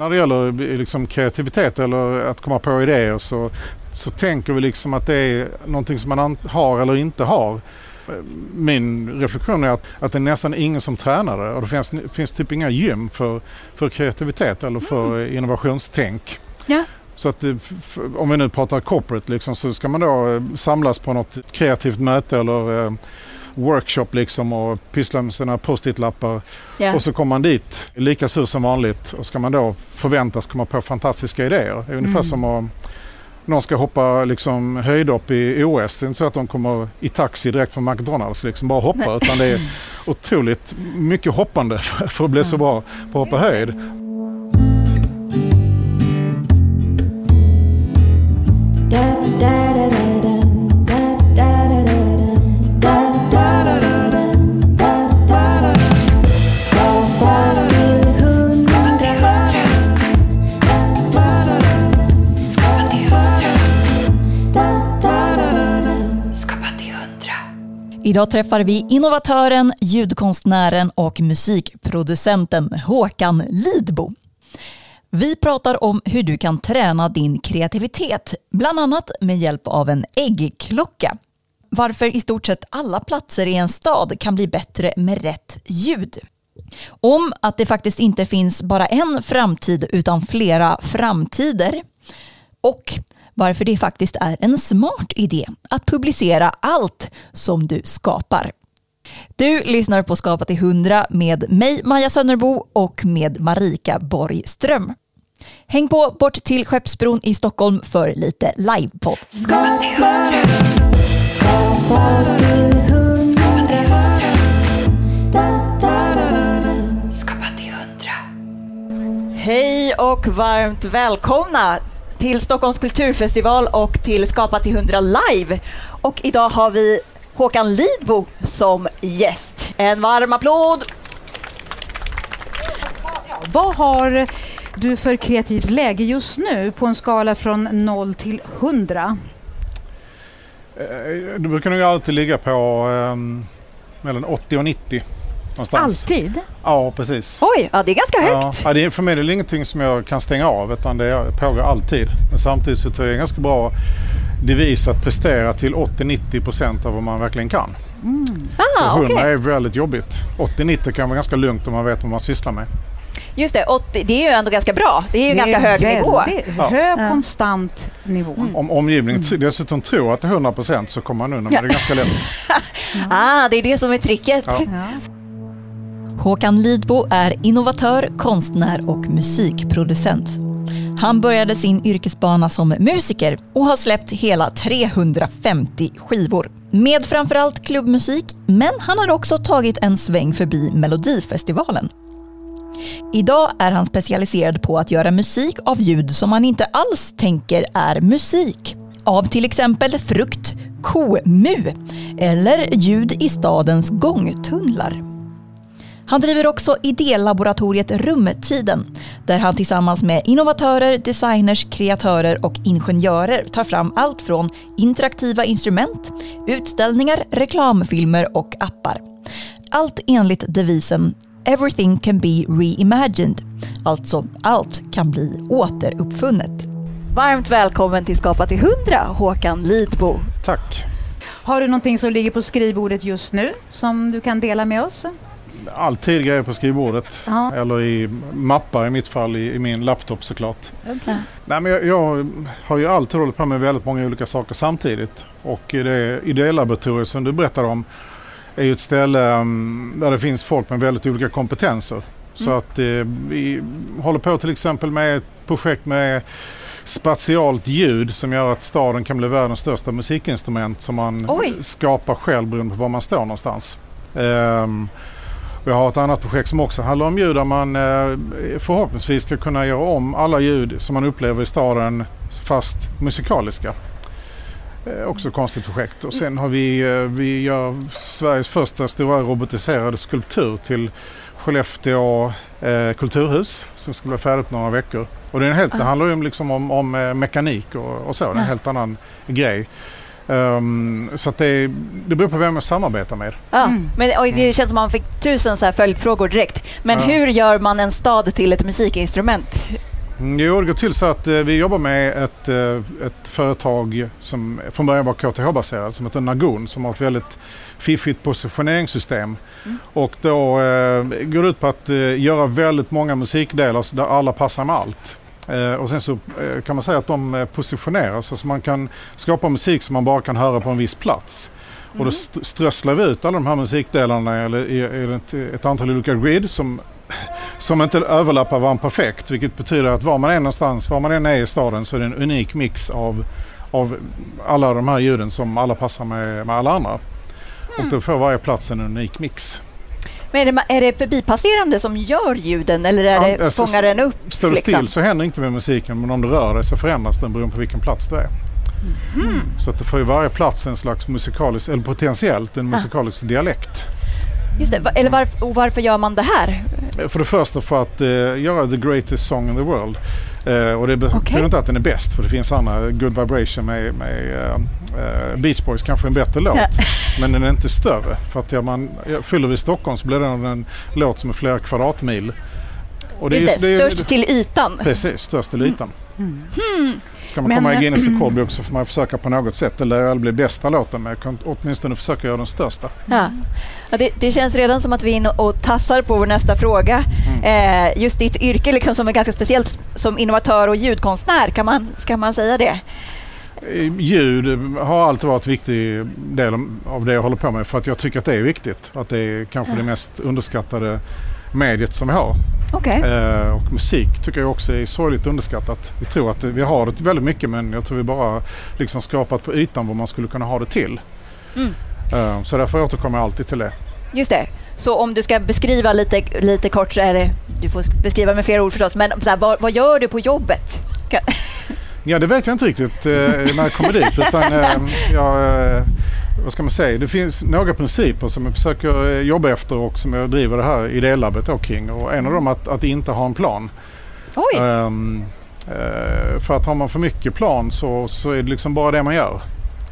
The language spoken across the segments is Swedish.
När det gäller liksom kreativitet eller att komma på idéer så, så tänker vi liksom att det är någonting som man har eller inte har. Min reflektion är att, att det är nästan ingen som tränar det och det finns, finns typ inga gym för, för kreativitet eller för mm. innovationstänk. Ja. Så att om vi nu pratar corporate liksom, så ska man då eh, samlas på något kreativt möte eller eh, workshop liksom och pyssla med sina post-it-lappar. Yeah. Och så kommer man dit lika sur som vanligt och ska man då förväntas komma på fantastiska idéer. Det är ungefär mm. som att någon ska hoppa liksom höjdhopp i OS. Det är inte så att de kommer i taxi direkt från McDonalds liksom bara hoppa utan det är otroligt mycket hoppande för att bli så bra på att hoppa höjd. Idag träffar vi innovatören, ljudkonstnären och musikproducenten Håkan Lidbo. Vi pratar om hur du kan träna din kreativitet, bland annat med hjälp av en äggklocka. Varför i stort sett alla platser i en stad kan bli bättre med rätt ljud. Om att det faktiskt inte finns bara en framtid utan flera framtider. Och varför det faktiskt är en smart idé att publicera allt som du skapar. Du lyssnar på Skapa till 100 med mig Maja Sönnerbo och med Marika Borgström. Häng på bort till Skeppsbron i Stockholm för lite livepodd. Skapa till 100. Skapa till 100. Skapa till 100. Hej och varmt välkomna till Stockholms kulturfestival och till Skapa till 100 live. Och idag har vi Håkan Lidbo som gäst. En varm applåd! Vad har du för kreativt läge just nu på en skala från 0 till 100? Eh, det brukar nog alltid ligga på um, mellan 80 och 90. Någonstans. Alltid? Ja, precis. Oj, ja, det är ganska högt. Ja, det är, för mig är det ingenting som jag kan stänga av utan det pågår alltid. Men samtidigt så tror jag det är en ganska bra devis att prestera till 80-90% av vad man verkligen kan. Mm. Ah, 100 okay. är väldigt jobbigt. 80-90 kan vara ganska lugnt om man vet vad man sysslar med. Just det, 80, det är ju ändå ganska bra. Det är ju det ganska är hög nivå. Ja. Hög konstant nivå. Mm. Om omgivningen mm. dessutom tror att det är 100% så kommer man undan med ja. det ganska lätt. ah, det är det som är tricket. Håkan Lidbo är innovatör, konstnär och musikproducent. Han började sin yrkesbana som musiker och har släppt hela 350 skivor. Med framförallt klubbmusik, men han har också tagit en sväng förbi Melodifestivalen. Idag är han specialiserad på att göra musik av ljud som man inte alls tänker är musik. Av till exempel frukt, komu eller ljud i stadens gångtunnlar. Han driver också idélaboratoriet Rumtiden där han tillsammans med innovatörer, designers, kreatörer och ingenjörer tar fram allt från interaktiva instrument, utställningar, reklamfilmer och appar. Allt enligt devisen “Everything can be reimagined”, alltså allt kan bli återuppfunnet. Varmt välkommen till Skapa till 100, Håkan Lidbo. Tack. Har du någonting som ligger på skrivbordet just nu som du kan dela med oss? Alltid grejer på skrivbordet. Aha. Eller i mappar i mitt fall i, i min laptop såklart. Okay. Nej, men jag, jag, har ju alltid hållit på med väldigt många olika saker samtidigt. Och det idélaboratoriet som du berättade om är ju ett ställe um, där det finns folk med väldigt olika kompetenser. Så mm. att eh, vi håller på till exempel med ett projekt med spatialt ljud som gör att staden kan bli världens största musikinstrument som man Oj. skapar själv beroende på var man står någonstans. Um, vi har ett annat projekt som också handlar om ljud där man eh, förhoppningsvis ska kunna göra om alla ljud som man upplever i staden fast musikaliska. Eh, också ett konstigt projekt. Och sen har vi, eh, vi gör Sveriges första stora robotiserade skulptur till Skellefteå eh, kulturhus som ska bli färdigt några veckor. Och det, är en helt, det handlar ju liksom om, om mekanik och, och så, det är en helt annan grej. Um, så att det, det beror på vem jag samarbetar med. Ja, mm. men, och det känns som att man fick tusen så här följdfrågor direkt. Men ja. hur gör man en stad till ett musikinstrument? Mm, jo, det går till så att eh, vi jobbar med ett, eh, ett företag som från början var KTH-baserat som heter Nagun som har ett väldigt fiffigt positioneringssystem. Mm. Och då eh, går det ut på att eh, göra väldigt många musikdelar där alla passar med allt. Eh, och sen så eh, kan man säga att de eh, positioneras, alltså man kan skapa musik som man bara kan höra på en viss plats. Mm. Och då mm. strösslar vi ut alla de här musikdelarna eller, i, i ett, ett antal olika grid som som inte överlappar varandra perfekt. Vilket betyder att var man är någonstans, var man än är i staden så är det en unik mix av, av alla de här ljuden som alla passar med, med alla andra. Mm. Och då får varje plats en unik mix. Men är det, är det förbipasserande som gör ljuden eller är ja, det, alltså, fångar den upp? Står du liksom? still så händer inte med musiken men om du rör dig så förändras den beroende på vilken plats du är. Mm. Så att det får ju varje plats en slags musikalisk, eller potentiellt en musikalisk ah. dialekt. Just det. Eller varför, och varför gör man det här? För det första för att uh, göra the greatest song in the world. Uh, och det betyder okay. inte att den är bäst för det finns andra, Good Vibration med, med uh, Beach Boys kanske en bättre låt. Men den är inte större. För att ja, man, fyller vi Stockholm så blir det en låt som är flera kvadratmil. Och det Just är, det, störst det, till ytan. Precis, störst till ytan. Mm. Mm. Ska man Men, komma i Guinness rekordbok så får man försöka på något sätt. Eller aldrig bli bästa låten men kan åtminstone försöka göra den största. Ja. ja det, det, känns redan som att vi är inne och tassar på vår nästa fråga. Mm. Eh, just ditt yrke liksom som är ganska speciellt som innovatör och ljudkonstnär, kan man, ska man säga det? Eh, ljud har alltid varit en viktig del av det jag håller på med för att jag tycker att det är viktigt. Att det är kanske ja. det mest underskattade mediet som vi har. Okay. Eh, och musik tycker jag också är sorgligt underskattat. Vi tror att vi har det väldigt mycket men jag tror vi bara liksom skapat på ytan vad man skulle kunna ha det till. Mm. Eh, så därför återkommer jag alltid till det. Just det. Så om du ska beskriva lite, lite kort, eller du får beskriva med fler ord förstås, men här, vad, vad, gör du på jobbet? Ja, det vet jag inte riktigt eh, när jag kommer dit. Utan, eh, jag, eh, vad ska man säga, det finns några principer som jag försöker eh, jobba efter och som jag driver det här idélabbet kring. Och en av dem är att, att inte ha en plan. Oj. Um, för att har man för mycket plan så, så är det liksom bara det man gör.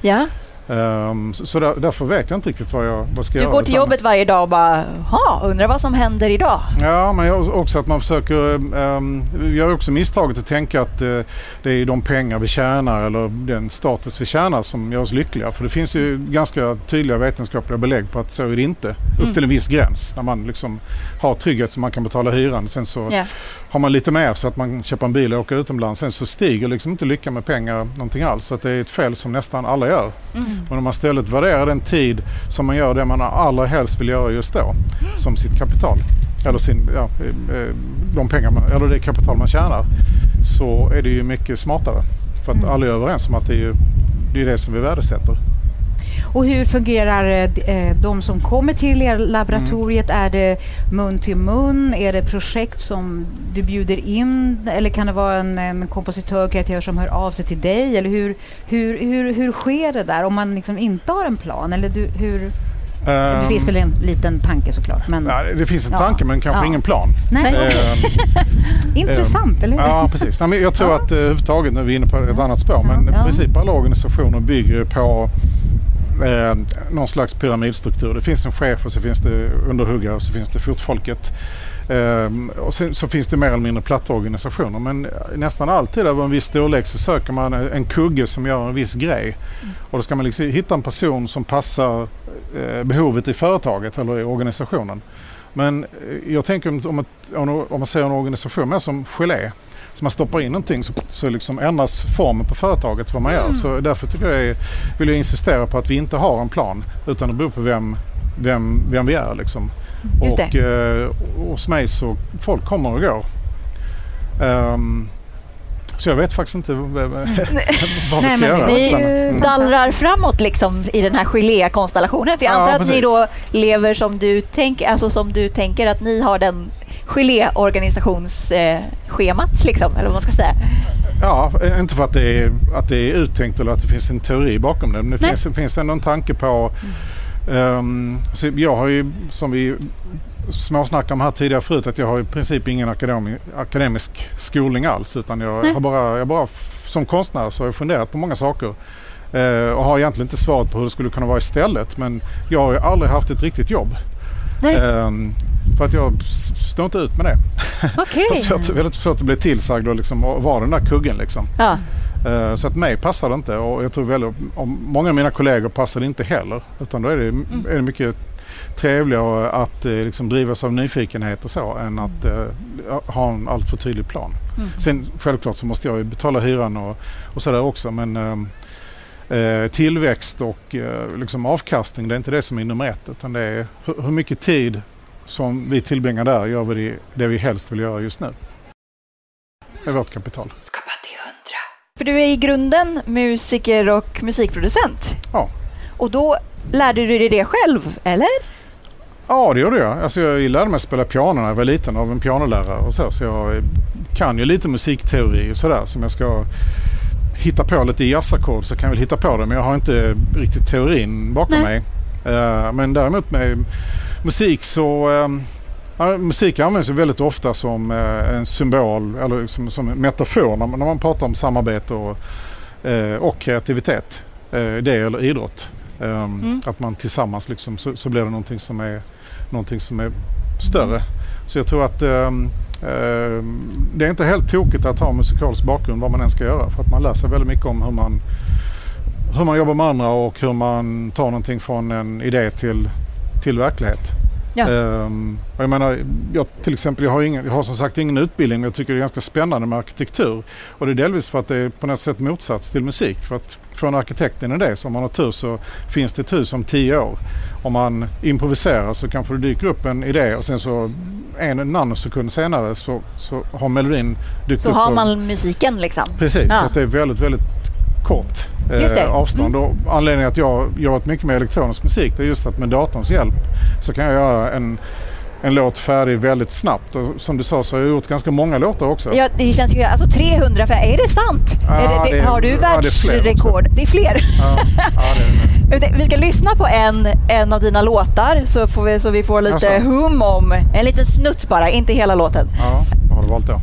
Ja. Um, så, så där, därför vet jag inte riktigt vad jag vad ska du göra. Går till jobbet varje dag och bara, ha, undrar vad som händer idag? Ja, men jag, också att man försöker, um, jag gör också misstaget att tänka att uh, det är de pengar vi tjänar eller den status vi tjänar som gör oss lyckliga. För det finns ju ganska tydliga vetenskapliga belägg på att så är det inte. Mm. Upp till en viss gräns när man liksom har trygghet så man kan betala hyran. Sen så yeah. har man lite mer så att man köper en bil och åker utomlands. Sen så stiger liksom inte lyckan med pengar någonting alls. Så att det är ett fel som nästan alla gör. Mm. Men om man istället värderar den tid som man gör det man allra helst vill göra just då som sitt kapital eller sin, ja, eh, de pengar man, eller det kapital man tjänar så är det ju mycket smartare. För att mm. alla är överens om att det är, ju, det är det som vi värdesätter. Och hur fungerar eh, de som kommer till er laboratoriet? Mm. Är det mun till mun? Är det projekt som du bjuder in? Eller kan det vara en, en kompositör, kreatör som hör av sig till dig? Eller hur, hur, hur, hur sker det där om man liksom inte har en plan? Eller du, hur... Det finns väl en liten tanke såklart. Men, ja, det finns en ja. tanke men kanske ja. ingen plan. Nej. Ehm, Intressant, ehm, eller hur? Ja, precis. Nej, jag tror att överhuvudtaget, nu är vi inne på ett annat spår, men i princip alla organisationer bygger på eh, någon slags pyramidstruktur. Det finns en chef och så finns det underhuggare och så finns det fotfolket. Eh, och sen, så finns det mer eller mindre platta organisationer men nästan alltid över en viss storlek så söker man en kugge som gör en viss grej. Mm. Och då ska man liksom hitta en person som passar eh, behovet i företaget eller i organisationen. Men eh, jag tänker om, ett, om man ser en organisation mer som gelé så man stoppar in någonting så, så liksom ändras formen på företaget vad man mm. gör. Så därför tycker jag, vill jag insistera på att vi inte har en plan utan det beror på vem, vem, vem vi är. Liksom. och eh, hos mig så folk kommer och går. Um, så jag vet faktiskt inte vad vi ska göra. Ni mm. dallrar framåt liksom i den här gelékonstellationen. För jag antar ja, att ni då lever som du, tänk, alltså som du tänker att ni har den geléorganisationsschemat, eh, liksom, eller vad man ska säga. Ja, inte för att det, är, att det är uttänkt eller att det finns en teori bakom det. Men det finns, finns ändå en tanke på... Um, så jag har ju, som vi småsnackade om här tidigare förut, att jag har i princip ingen akademi, akademisk skolning alls. Utan jag har bara, jag bara, som konstnär så har jag funderat på många saker. Uh, och har egentligen inte svaret på hur det skulle kunna vara istället. Men jag har ju aldrig haft ett riktigt jobb. Um, För att jag står inte ut med det. Okay. det är väldigt svårt att bli tillsagd och liksom vara den där kuggen. Liksom. Ja. Uh, så att mig passar det inte och jag tror väldigt, många av mina kollegor passar det inte heller. Utan då är det, mm. är det mycket trevligare att eh, liksom drivas av nyfikenhet och så än att eh, ha en alltför tydlig plan. Mm. Sen självklart så måste jag betala hyran och, och sådär också men eh, eh, tillväxt och eh, liksom avkastning det är inte det som är nummer ett utan det är hur, hur mycket tid som vi tillbringar där gör vi det, det vi helst vill göra just nu. Det är vårt kapital. Skapa till hundra. För du är i grunden musiker och musikproducent. Ja. Och då lärde du dig det själv, eller? Ja, det gjorde jag. Alltså jag lärde mig spela piano när jag var liten av en pianolärare och så. Så jag kan ju lite musikteori och sådär som jag ska hitta på lite jazzackord så kan jag väl hitta på det men jag har inte riktigt teorin bakom Nej. mig. Uh, men däremot med musik så uh, musik används ju väldigt ofta som uh, en symbol eller som, som metafor när, när man pratar om samarbete och, och kreativitet. det eller idrott. Um, mm. Att man tillsammans liksom, så, så blir det någonting som är någonting som är större. Så jag tror att eh, eh, det är inte helt tokigt att ha musikalisk bakgrund vad man än ska göra för att man lär sig väldigt mycket om hur man, hur man jobbar med andra och hur man tar någonting från en idé till, till verklighet. Ja. Um, jag menar, jag, till exempel, jag har, ingen, jag har som sagt ingen utbildning men jag tycker det är ganska spännande med arkitektur. Och det är delvis för att det är på något sätt motsats till musik. För att får en arkitekt en idé så om man har tur så finns det ett hus om tio år. Om man improviserar så kanske det dyker upp en idé och sen så en nanosekund senare så, så har melodin dykt så upp. Så har man musiken liksom? Precis, ja. så det är väldigt, väldigt kort eh, avstånd. Mm. Och anledningen att jag jobbat mycket med elektronisk musik det är just att med datorns hjälp så kan jag göra en en låt färdig väldigt snabbt. Och som du sa så har jag gjort ganska många låtar också. Ja, det känns ju... Alltså 300, för är det sant? Ja, är det, det, har du världsrekord? Ja, det är fler. Det det. Vi ska lyssna på en, en av dina låtar så, får vi, så vi får lite alltså. hum om... En liten snutt bara, inte hela låten. Ja, vad har du valt då?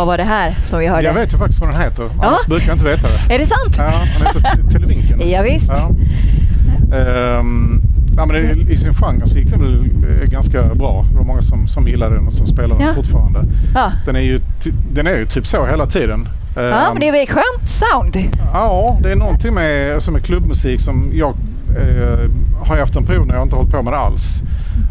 Vad var det här som vi hörde? Jag vet ju faktiskt vad den heter. Ja. Annars brukar jag inte veta det. Är det sant? Ja, den heter Televinken. ja, visst. Ja. Um, ja, men I sin genre så gick den väl eh, ganska bra. Det var många som, som gillade den och som spelar den ja. fortfarande. Ja. Den, är ju, den är ju typ så hela tiden. Ja, um, men det är väl skönt sound? Ja, det är någonting med, som är klubbmusik som jag eh, har haft en period när jag inte hållit på med det alls.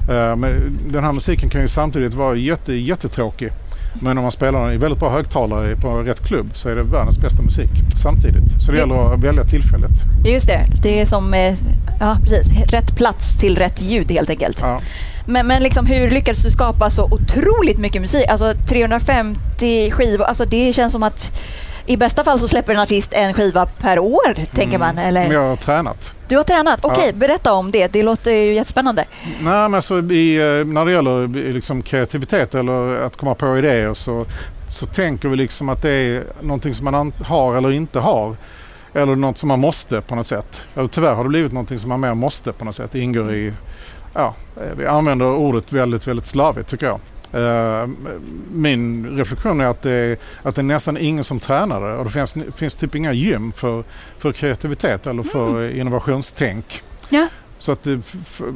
Uh, men den här musiken kan ju samtidigt vara jätte, jättetråkig. Men om man spelar i väldigt bra högtalare på rätt klubb så är det världens bästa musik samtidigt. Så det gäller att välja tillfället. Just det, det är som eh, ja, precis, rätt plats till rätt ljud helt enkelt. Ja. Men, men liksom, hur lyckades du skapa så otroligt mycket musik? Alltså 350 skivor, alltså det känns som att i bästa fall så släpper en artist en skiva per år, tänker mm. man. Eller? Jag har tränat. Du har tränat? Okej, okay, ja. berätta om det. Det låter ju jättespännande. Nej, men alltså, i, eh, när det gäller liksom kreativitet eller att komma på idéer så, så tänker vi liksom att det är någonting som man har eller inte har. Eller något som man måste på något sätt. Eller tyvärr har det blivit någonting som man mer måste på något sätt. Det ingår i, ja, vi använder ordet väldigt, väldigt slarvigt tycker jag. Uh, min reflektion är att det, är att det är nästan ingen som tränar det och det finns, finns typ inga gym för, för kreativitet eller för mm. innovationstänk. Ja. Så att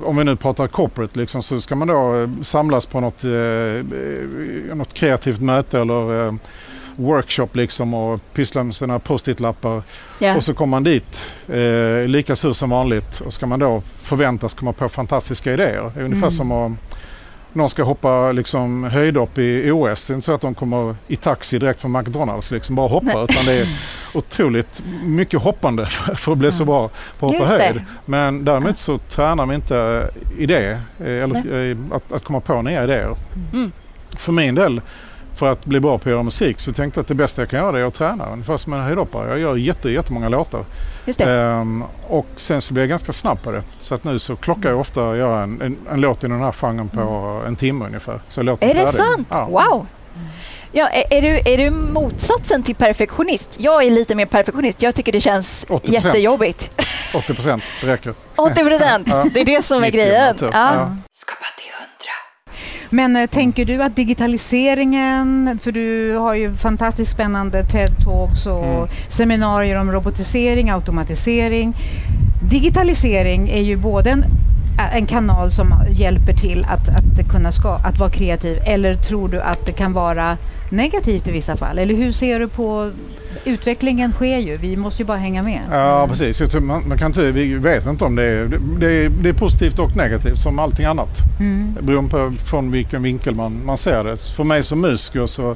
om vi nu pratar corporate liksom, så ska man då eh, samlas på något, eh, något kreativt möte eller eh, workshop liksom och pyssla med sina post-it-lappar. Yeah. Och så kommer man dit eh, lika sur som vanligt och ska man då förväntas komma på fantastiska idéer. Det är ungefär mm. som att någon ska hoppa liksom höjdhopp i OS. Det är inte så att de kommer i taxi direkt från McDonalds liksom bara hoppa Nej. utan det är otroligt mycket hoppande för, att bli så bra på att hoppa höjd. Men däremot så tränar vi inte i det, eh, eller eh, att, att komma på nya idéer. Mm. För min del för att bli bra på att göra musik så tänkte jag att det bästa jag kan göra är att träna. Ungefär som en höjdhoppare. Jag gör jätte, jättemånga låtar. Just ehm, och sen så blir jag ganska snabb på det. Så att nu så klockar jag ofta att göra en, en, en låt i den här genren på mm. en timme ungefär. Så är är det sant? Ja. Wow! Ja, är, är, du, är du motsatsen till perfektionist? Jag är lite mer perfektionist. Jag tycker det känns 80%. jättejobbigt. 80 procent, det räcker. 80 procent, ja. det är det som är grejen. Typ. Ja. Ja. Men eh, tänker du att digitaliseringen, för du har ju fantastiskt spännande TED-talks och mm. seminarier om robotisering, automatisering. Digitalisering är ju både en, en kanal som hjälper till att, att, kunna ska, att vara kreativ eller tror du att det kan vara negativt i vissa fall? Eller hur ser du på utvecklingen sker ju, vi måste ju bara hänga med. Ja precis, man, man, kan inte, vi vet inte om det är, det, är, det är positivt och negativt som allting annat. Mm. Beroende på från vilken vinkel man, man ser det. För mig som musiker så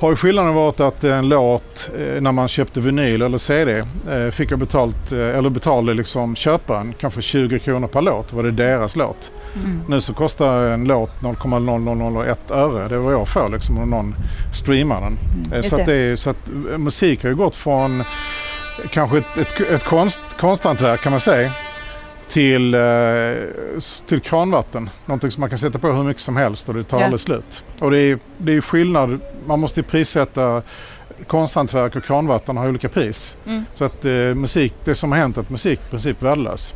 har ju skillnaden varit att en låt eh, när man köpte vinyl eller CD eh, fick jag betalt, eh, eller betalade liksom köparen kanske 20 kronor per låt. var det deras låt. Mm. Nu så kostar en låt 0,0001 öre. Det är vad jag får liksom om någon streamar den. Mm. Så, att är, så att musik har ju gått från kanske ett, ett, ett konst, konsthantverk kan man säga till, eh, till kranvatten. Någonting som man kan sätta på hur mycket som helst och det tar ja. aldrig slut. Och det är, det är skillnad. Man måste prissätta konsthantverk och kranvatten har olika pris. Mm. Så att eh, musik, det som har hänt är att musik i princip är värdelös.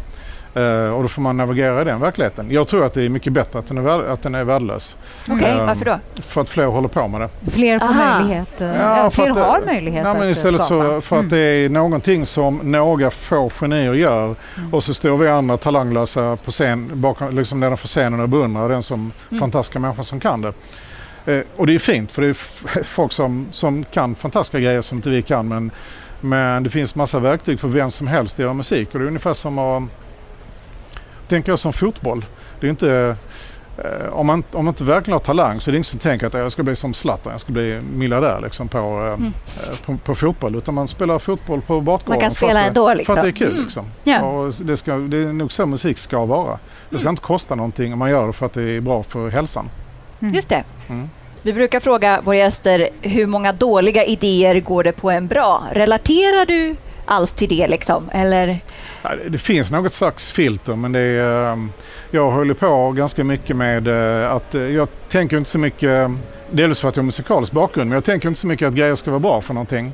Uh, och då får man navigera i den verkligheten. Jag tror att det är mycket bättre att den är, att den är värdelös. Okej, okay, uh, varför då? För att fler håller på med det. Fler får Aha. möjlighet. Ja, ja, fler att, har möjlighet nej, men Istället så för mm. att det är någonting som några få genier gör mm. och så står vi andra talanglösa på scen, bakom, liksom nedanför scenen och beundrar den som mm. fantastiska människa som kan det. Uh, och det är fint för det är folk som, som kan fantastiska grejer som inte vi kan men, men det finns massa verktyg för vem som helst att göra musik och det är ungefär som att tänker jag som fotboll. Det är inte, eh, om, man, om man inte verkligen har talang så är det ingen som tänker att jag ska bli som Zlatan, jag ska bli miljardär liksom på, eh, mm. eh, på, på, fotboll. Utan man spelar fotboll på bakgården. Man kan spela för ändå liksom. För att det är kul mm. liksom. Ja. Och det, ska, det är nog så musik ska vara. Det ska mm. inte kosta någonting om man gör det för att det är bra för hälsan. Mm. Just det. Mm. Vi brukar fråga våra gäster hur många dåliga idéer går det på en bra? Relaterar du alls till det liksom? Eller? Det finns något slags filter men det är, ehm, jag håller på ganska mycket med eh, att eh, jag tänker inte så mycket, delvis för att jag har musikalisk bakgrund, men jag tänker inte så mycket att grejer ska vara bra för någonting.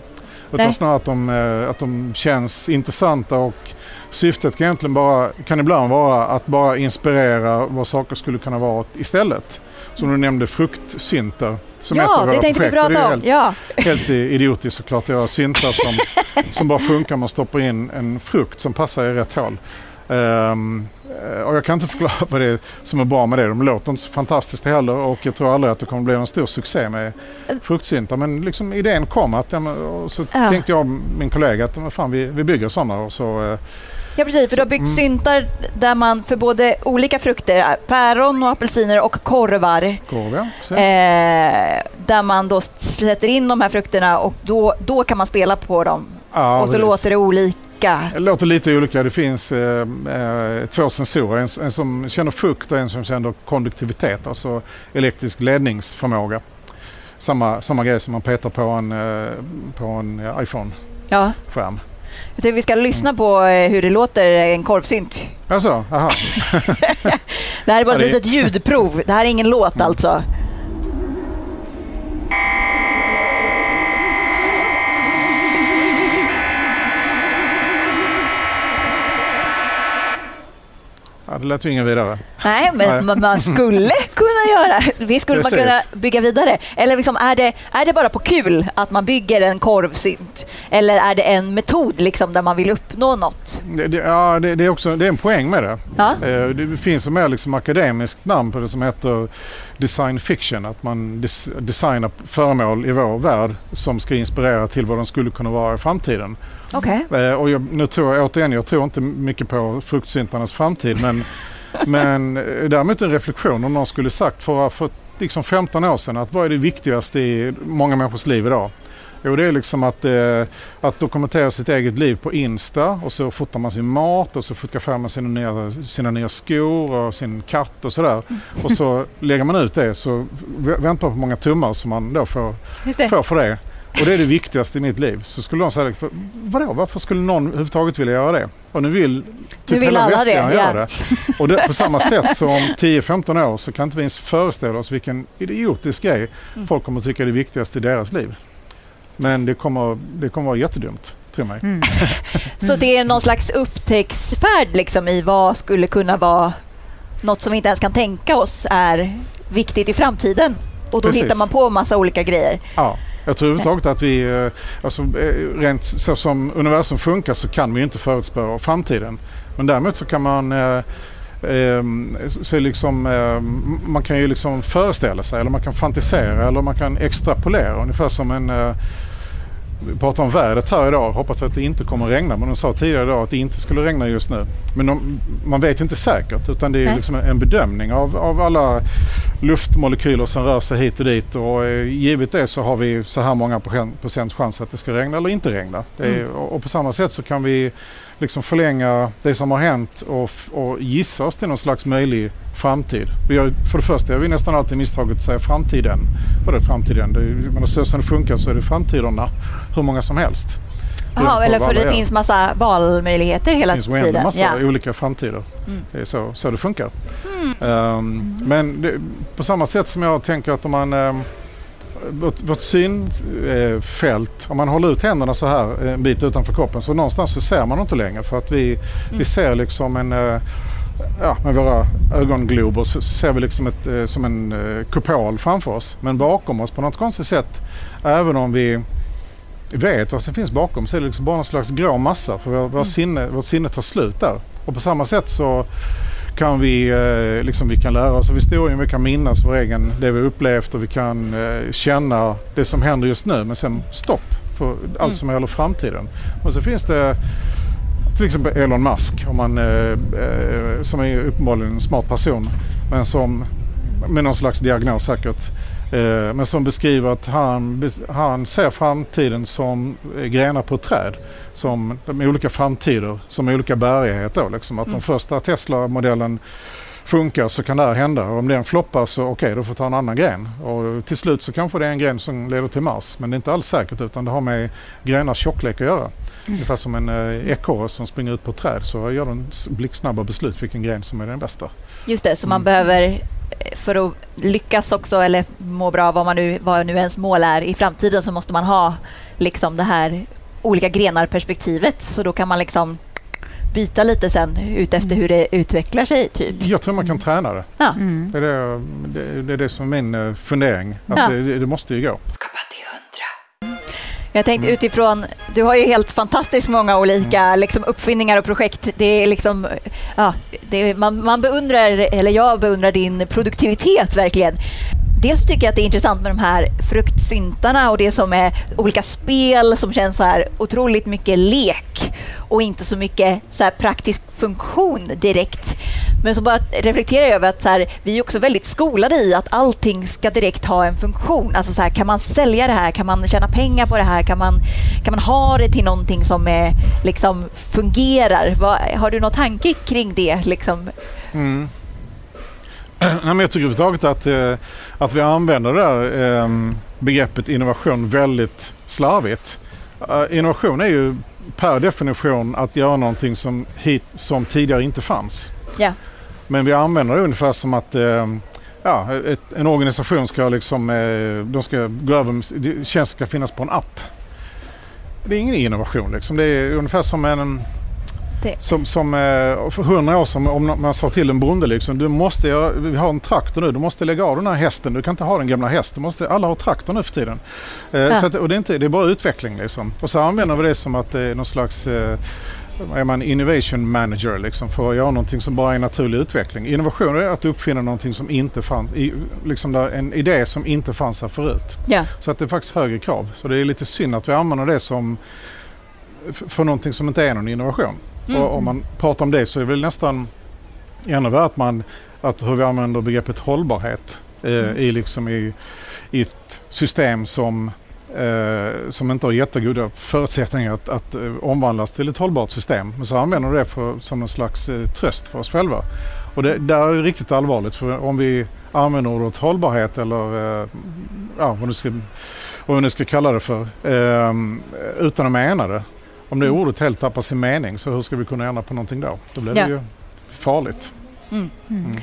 Utan Nej. snarare att de, eh, att de känns intressanta och syftet kan egentligen bara, kan ibland vara att bara inspirera vad saker skulle kunna vara istället. Som du nämnde fruktsyntar som ja, ett av det tänkte vi prata om. Helt, ja. helt idiotiskt såklart. Jag har syntar som, som bara funkar man stoppar in en frukt som passar i rätt hål. Um, och jag kan inte förklara vad det är som är bra med det. De låter inte så fantastiskt heller och jag tror aldrig att det kommer bli en stor succé med fruktsyntar. Men liksom idén kom att, och så ja. tänkte jag och min kollega att fan, vi, vi bygger sådana och så eh, Ja precis, för du har byggt mm. syntar där man för både olika frukter, päron och apelsiner och korvar. Korv, ja, eh, där man då sätter in de här frukterna och då, då kan man spela på dem. Ja, och så precis. låter det olika. Det låter lite olika. Det finns eh, eh, två sensorer. En, en, som känner fukt och en som känner konduktivitet, alltså elektrisk ledningsförmåga. Samma, samma grej som man petar på en, eh, på en iPhone-skärm. Ja. Jag tycker vi ska lyssna på eh, hur det låter en korvsynt. Alltså, aha. det här är bara ett litet ljudprov. Det här är ingen låt alltså. Ja, det lät ju ingen vidare. Nej, men Nej. man skulle kunna göra. Visst skulle Precis. man kunna bygga vidare. Eller liksom, är, det, är det bara på kul att man bygger en korvsynt? Eller är det en metod liksom, där man vill uppnå något? Det, det, ja, det, det, är också det är en poäng med det. Ja? Eh, det finns ett mer liksom akademiskt namn på det som heter design fiction. Att man des, designar föremål i vår värld som ska inspirera till vad de skulle kunna vara i framtiden. Okay. Eh, och jag, nu tror jag återigen, jag tror inte mycket på fruktsyntarnas framtid men, men eh, däremot en reflektion om någon skulle sagt för, för liksom 15 år sedan att vad är det viktigaste i många människors liv idag? Jo, det är liksom att, eh, att dokumentera sitt eget liv på Insta och så fotar man sin mat och så fotograferar man sina nya, sina nya skor och sin katt och sådär. Och så lägger man ut det så väntar på hur många tummar som man då får, får för det. Och det är det viktigaste i mitt liv. Så skulle de säga, vadå, varför skulle någon överhuvudtaget vilja göra det? Och nu vill typ nu vill hela västvärlden göra det. Och det, på samma sätt som om 10-15 år så kan inte vi ens föreställa oss vilken idiotisk grej mm. folk kommer tycka är det viktigaste i deras liv. Men det kommer, det kommer vara jättedumt. Mm. så det är någon slags upptäcktsfärd liksom i vad skulle kunna vara något som vi inte ens kan tänka oss är viktigt i framtiden. Och då Precis. hittar man på massa olika grejer. Ja. Jag tror överhuvudtaget att vi, eh, alltså eh, rent så som universum funkar så kan vi inte förutspå framtiden. Men däremot så kan man eh, ehm, så liksom, man kan ju liksom föreställa sig eller man kan fantisera eller man kan extrapolera ungefär som en vi pratar om vädret här idag. Hoppas att det inte kommer att regna. Men de sa tidigare idag att det inte skulle regna just nu. Men de, man vet ju inte säkert utan det är liksom en bedömning av, av alla luftmolekyler som rör sig hit och dit. Och eh, givet det så har vi så här många procent chans att det ska regna eller inte regna. Är, mm. och, och på samma sätt så kan vi liksom förlänga det som har hänt och, och gissa oss till någon slags möjlig framtid. Vi gör, för det första gör vi nästan alltid misstaget att säga framtiden. Vad är framtiden? Det, men så som det funkar så är det framtiderna hur många som helst. Jaha, eller för det är. finns massa valmöjligheter hela tiden? Det finns en massa ja. olika framtider. Mm. Det är så, så det funkar. Mm. Um, men det, på samma sätt som jag tänker att om man um, vårt, vårt synfält, om man håller ut händerna så här en bit utanför kroppen så någonstans så ser man inte längre för att vi, mm. vi ser liksom en eh, ja, med våra ögonglober så ser vi liksom ett, eh, som en eh, kupol framför oss. Men bakom oss på något konstigt sätt, även om vi vet vad som finns bakom så är det liksom bara en slags grå massa för vår, vår mm. sinne, vårt sinne tar slut där. Och på samma sätt så kan vi, eh, liksom, vi kan lära oss av historien, vi kan minnas vår egen, det vi upplevt och vi kan eh, känna det som händer just nu men sen stopp för allt mm. som gäller framtiden. Och så finns det till exempel Elon Musk om man, eh, som är uppenbarligen en smart person men som med någon slags diagnos säkert men som beskriver att han, han ser framtiden som grenar på ett träd. Som de olika framtider, som olika bärighet då. Liksom. Att mm. de första Tesla-modellen funkar så kan det här hända. Och om den floppar så okej, okay, då får ta en annan gren. Och till slut så kanske det är en gren som leder till Mars. Men det är inte alls säkert utan det har med grenars tjocklek att göra. Mm. Ungefär som en eh, ekorre som springer ut på ett träd så gör den blixtsnabba beslut vilken gren som är den bästa. Just det, så man mm. behöver för att lyckas också eller må bra, vad, man nu, vad nu ens mål är i framtiden, så måste man ha liksom det här olika grenar-perspektivet. Så då kan man liksom byta lite sen utefter hur det utvecklar sig? Typ. Jag tror man kan träna det. Ja. Mm. Det, är det, det, är det som är min eh, fundering. Att ja. det, det, måste ju gå. Jag tänkte mm. utifrån, du har ju helt fantastiskt många olika mm. liksom, uppfinningar och projekt. Det är liksom, ja, det, man, man beundrar, eller jag beundrar din produktivitet verkligen. Dels tycker jag att det är intressant med de här fruktsyntarna och det som är olika spel som känns så här otroligt mycket lek och inte så mycket så här praktisk funktion direkt. Men så bara reflekterar jag över att så här, vi är också väldigt skolade i att allting ska direkt ha en funktion. Alltså så här, kan man sälja det här? Kan man tjäna pengar på det här? Kan man, kan man ha det till någonting som är, liksom, fungerar? Vad, har du någon tanke kring det? Liksom? Mm. Nej, men jag tycker överhuvudtaget att, eh, att vi använder det där eh, begreppet innovation väldigt slarvigt. Uh, innovation är ju per definition att göra någonting som, hit, som tidigare inte fanns. Ja. Men vi använder det ungefär som att eh, ja, ett, en organisation ska liksom, eh, de ska gå över, tjänsten ska finnas på en app. Det är ingen innovation liksom. Det är ungefär som en det. Som, som eh, för hundra år sedan om man sa till en bonde liksom, du måste, vi har en traktor nu, du måste lägga av den här hästen, du kan inte ha den gamla hästen, måste, alla har traktor nu för tiden. Eh, ja. så att, och det, är inte, det är bara utveckling liksom. Och så använder vi det som att det är någon slags eh, är man innovation manager liksom för att göra någonting som bara är naturlig utveckling. Innovation är att uppfinna någonting som inte fanns, liksom en idé som inte fanns här förut. Ja. Så att det är faktiskt högre krav. Så det är lite synd att vi använder det som för någonting som inte är någon innovation. Mm. Och om man pratar om det så är det väl nästan ännu värre att, man, att hur vi använder begreppet hållbarhet eh, mm. i, liksom i, i ett system som eh, som inte har jättegoda förutsättningar att, att eh, omvandlas till ett hållbart system. Men så använder vi det för, som en slags eh, tröst för oss själva. Och det där är det riktigt allvarligt för om vi använder ordet hållbarhet eller eh, ja, vad, du ska, vad vi nu ska kalla det för eh, utan att mena det om det mm. ordet helt tappar sin mening så hur ska vi kunna ändra på någonting då? Då blir det ja. ju farligt. Mm. Mm.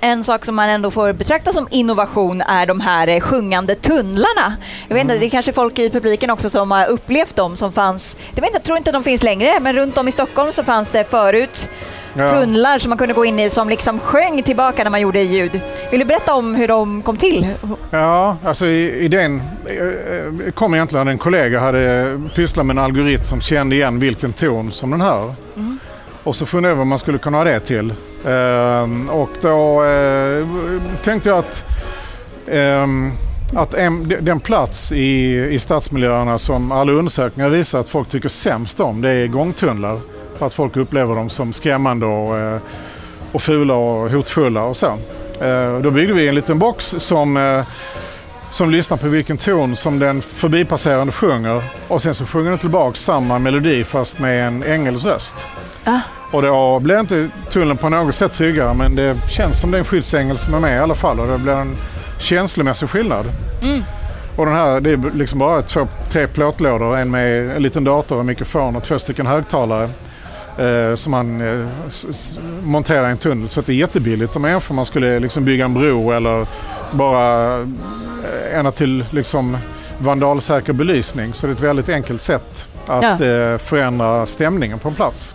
En sak som man ändå får betrakta som innovation är de här eh, sjungande tunnlarna. Jag vet inte, mm. det är kanske folk i publiken också som har upplevt dem som fanns, jag, vet inte, jag tror inte de finns längre, men runt om i Stockholm så fanns det förut ja. tunnlar som man kunde gå in i som liksom sjöng tillbaka när man gjorde ljud. Vill du berätta om hur de kom till? Ja, alltså idén eh, kom egentligen när en kollega hade pysslat med en algoritm som kände igen vilken ton som den hör. Mm. Och så funderade jag vad man skulle kunna ha det till. Ehm, och då eh, tänkte jag att ehm, att en, den plats i, i stadsmiljöerna som alla undersökningar visar att folk tycker sämst om det är gångtunnlar. För att folk upplever dem som skrämmande och, eh, och fula och hotfulla och så. Eh, då byggde vi en liten box som, som lyssnar på vilken ton som den förbipasserande sjunger och sen så sjunger den tillbaka samma melodi fast med en ängels röst. Ah. Och då blir inte tunneln på något sätt tryggare men det känns som det är en skyddsängel som är med i alla fall och det blir en känslomässig skillnad. Mm. Och den här, det är liksom bara två, tre plåtlådor, en med en liten dator, en mikrofon och två stycken högtalare eh, som man eh, monterar i en tunnel. Så det är jättebilligt om jämför man skulle liksom bygga en bro eller bara eh, ända till liksom vandalsäker belysning. Så det är ett väldigt enkelt sätt att ja. eh, förändra stämningen på en plats.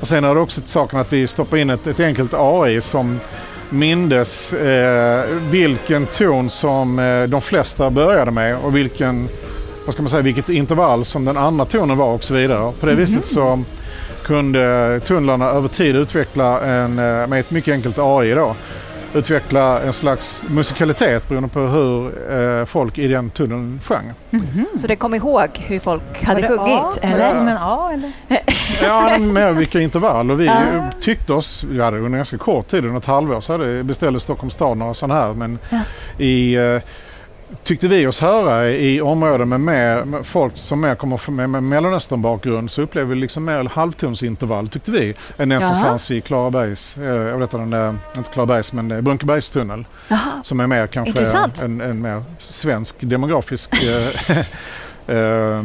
Och sen är det också saken att vi stoppar in ett, ett enkelt AI som mindes eh, vilken ton som eh, de flesta började med och vilken, vad ska man säga, vilket intervall som den andra tonen var och så vidare. På det mm -hmm. viset så kunde tunnlarna över tid utveckla en, eh, med ett mycket enkelt AI då, utveckla en slags musikalitet beroende på hur eh, folk i den tunneln sjöng. Mm -hmm. Så det kom ihåg hur folk hade sjungit? A, eller? Ja. Men A, eller? ja, med vilka intervall. Och vi ah. tyckte oss, vi hade under ganska kort tid, under ett halvår, så hade beställde Stockholms stad några sådana här. Men ja. i eh, tyckte vi oss höra i områden med, mer, med folk som mer kommer med, med Mellanöstern-bakgrund så upplever vi liksom mer halvtonsintervall tyckte vi än den som fanns vid Klarabergs, eh, jag vet den där, inte Klarabergs men eh, Brunkebergstunnel. Som är mer kanske en, en, mer svensk demografisk eh, eh,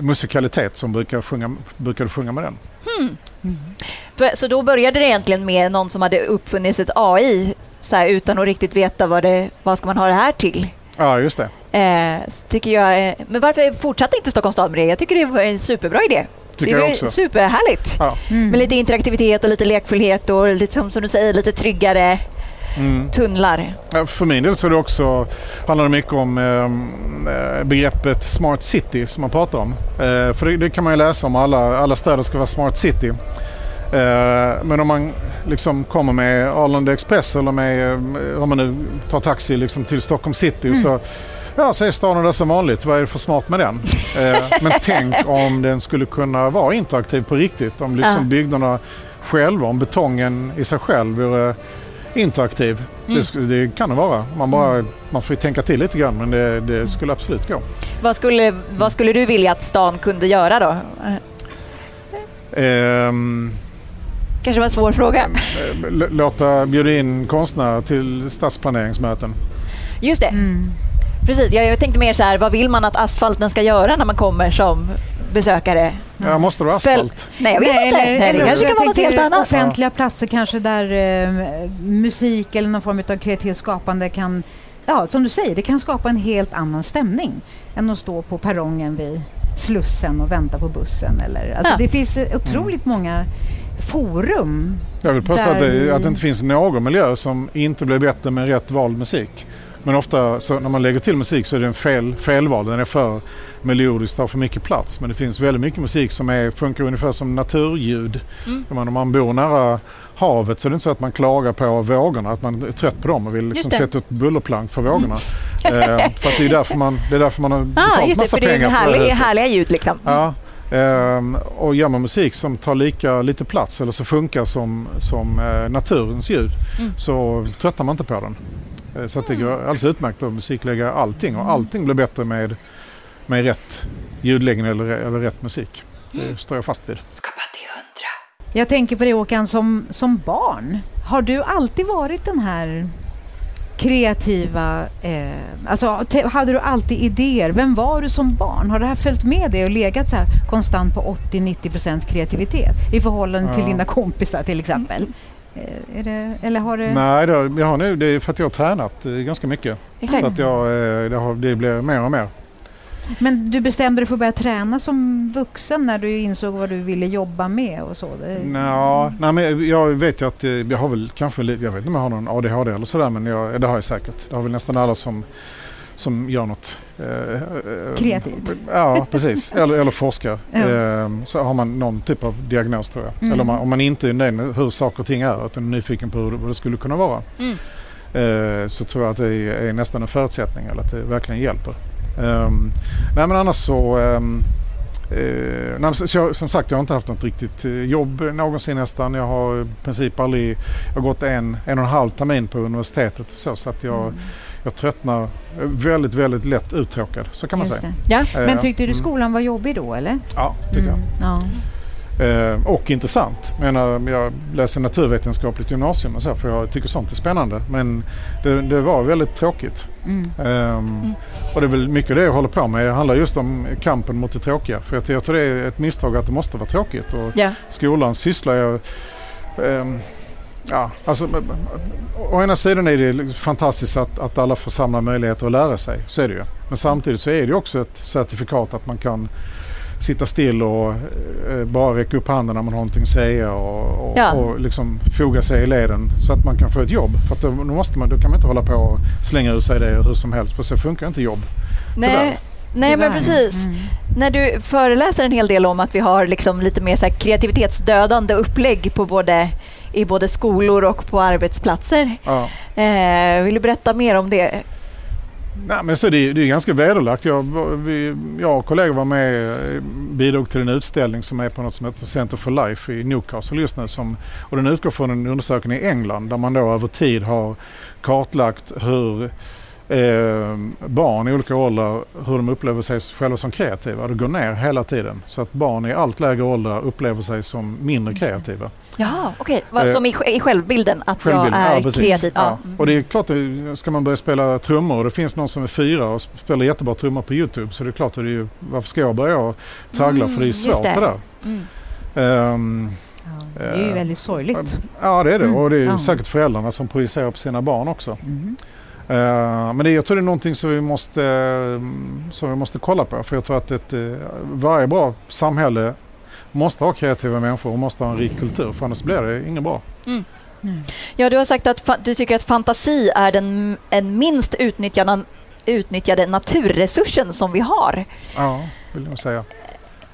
musikalitet som brukar sjunga, brukade sjunga med den. Hmm. Mm. Så då började det egentligen med någon som hade uppfunnit ett AI så här, utan att riktigt veta vad, det, vad ska man ha det här till? Ja, just det. Eh, tycker jag, men varför fortsatte inte Stockholms stad med det? Jag tycker det var en superbra idé. Tycker det är superhärligt. Ja. Mm. Med lite interaktivitet och lite lekfullhet och lite, som, som du säger, lite tryggare mm. tunnlar. För min del så är det också, handlar det mycket om eh, begreppet smart city som man pratar om. Eh, för det, det, kan man ju läsa om, alla, alla städer ska vara smart city. Eh, men om man liksom kommer med Arlanda Express eller med, eh, om man nu tar taxi liksom till Stockholm city mm. så Ja, säger staden där som vanligt. Vad är det för smart med den? Eh, men tänk om den skulle kunna vara interaktiv på riktigt. Om liksom ja. byggnaderna själva, om betongen i sig själv vore interaktiv. Mm. Det, det, kan det vara. Man, bara, mm. man får tänka till lite grann men det, det, skulle absolut gå. Vad skulle, vad skulle du vilja att stan kunde göra då? Um, Kanske var en svår fråga. Låta bjuda in konstnärer till stadsplaneringsmöten. Just det. Mm. Precis, jag, jag tänkte mer så här, vad vill man att asfalten ska göra när man kommer som besökare? Ja, måste det vara asfalt? Nej, jag vet Nej, inte. Eller, Nej, det kanske kan vara något helt annat. Offentliga platser kanske där eh, musik eller någon form av kreativt skapande kan, ja, som du säger, det kan skapa en helt annan stämning än att stå på perrongen vid Slussen och vänta på bussen. Eller, alltså, ja. Det finns otroligt mm. många forum. Jag vill påstå att det, att det inte finns någon miljö som inte blir bättre med rätt vald musik. Men ofta så när man lägger till musik så är den fel, felvald. Den är för melodiskt, tar för mycket plats. Men det finns väldigt mycket musik som är, funkar ungefär som naturljud. Mm. Man, om man bor nära havet så är det inte så att man klagar på vågorna, att man är trött på dem och vill liksom sätta ett bullerplank för vågorna. Mm. eh, för att det är därför man, det är därför man har betalt ah, just det, massa för pengar det är härliga, för det härliga ljud liksom. Ja, Um, och gör man musik som tar lika lite plats eller så funkar som, som uh, naturens ljud mm. så tröttnar man inte på den. Uh, så att det går alldeles utmärkt att musiklägga allting och allting blir bättre med, med rätt ljudläggning eller, eller rätt musik. Det mm. står jag fast vid. Jag tänker på det Håkan, som, som barn. Har du alltid varit den här kreativa... Eh, alltså, hade du alltid idéer? Vem var du som barn? Har det här följt med dig och legat så konstant på 80-90% kreativitet i förhållande ja. till dina kompisar till exempel? Eh, det, eller har du... Nej, det, jag har nu, det är för att jag har tränat eh, ganska mycket. Exakt. Så att jag, eh, det, har, det blir mer och mer. Men du bestämde dig för att börja träna som vuxen när du insåg vad du ville jobba med och så? Nå, nej, men jag vet ju att jag har väl kanske, jag vet inte om jag har någon ADHD eller sådär men jag, det har jag säkert. Det har väl nästan alla som, som gör något. Eh, Kreativt? Ja, precis. eller, eller forskar. Ja. Eh, så har man någon typ av diagnos tror jag. Mm. Eller om man, om man inte är nöjd med hur saker och ting är utan är nyfiken på hur, vad det skulle kunna vara. Mm. Eh, så tror jag att det är, är nästan en förutsättning eller att det verkligen hjälper. Um, nej men annars så um, Eh, nej, så som sagt, jag har inte haft något riktigt eh, jobb någonsin nästan. Jag har i princip aldrig... Jag har gått en, en och en halv termin på universitetet så, så att jag, mm. jag tröttnar väldigt, väldigt lätt uttråkad. Så kan man Just säga. Ja. Eh, men tyckte du mm. skolan var jobbig då eller? Ja, tyckte mm. jag. Ja. Eh, och intressant. Jag, menar, jag läser naturvetenskapligt gymnasium och så för jag tycker sånt är spännande. Men det, det var väldigt tråkigt. Mm. Um, mm. Och det är väl mycket det jag håller på med. Det handlar just om kampen mot det tråkiga. För jag, jag tror det är ett misstag att det måste vara tråkigt. Och yeah. Skolan sysslar jag... Um, Ja, alltså, å ena sidan är det fantastiskt att, att alla får samma möjligheter att lära sig. Så är det ju. Men samtidigt så är det också ett certifikat att man kan sitta still och eh, bara räcka upp handen när man har någonting att säga och, och, ja. och liksom foga sig i leden så att man kan få ett jobb. För då, då, måste man, då kan man inte hålla på och slänga ur sig det hur som helst för så funkar inte jobb. Nej. Nej men precis. Mm. När du föreläser en hel del om att vi har liksom lite mer så kreativitetsdödande upplägg på både, i både skolor och på arbetsplatser. Ja. Eh, vill du berätta mer om det? Nej, men så det, det är ganska vederlagt. Jag, vi, jag och kollegor var med och bidrog till en utställning som är på något som heter Center for Life i Newcastle just nu. Som, och den utgår från en undersökning i England där man då över tid har kartlagt hur eh, barn i olika åldrar, hur de upplever sig själva som kreativa. Det går ner hela tiden. Så att barn i allt lägre åldrar upplever sig som mindre kreativa. Jaha, okej. Okay. Eh, som i, i självbilden, att självbilden, jag är ja, kreativ? Ja. ja. Och det är klart, ska man börja spela trummor och det finns någon som är fyra och spelar jättebra trummor på Youtube så det är klart, att det är ju, varför ska jag börja traggla mm, för det är svårt det. det där. Mm. Um, det är ju uh, väldigt sorgligt. Ja, det är det. Och det är mm. säkert föräldrarna som projicerar på sina barn också. Mm. Uh, men det, jag tror det är någonting som vi, måste, som vi måste kolla på. För jag tror att ett, uh, varje bra samhälle måste ha kreativa människor och måste ha en rik kultur för annars blir det inget bra. Mm. Mm. Ja, du har sagt att du tycker att fantasi är den en minst utnyttjade, utnyttjade naturresursen som vi har. Ja, vill jag säga.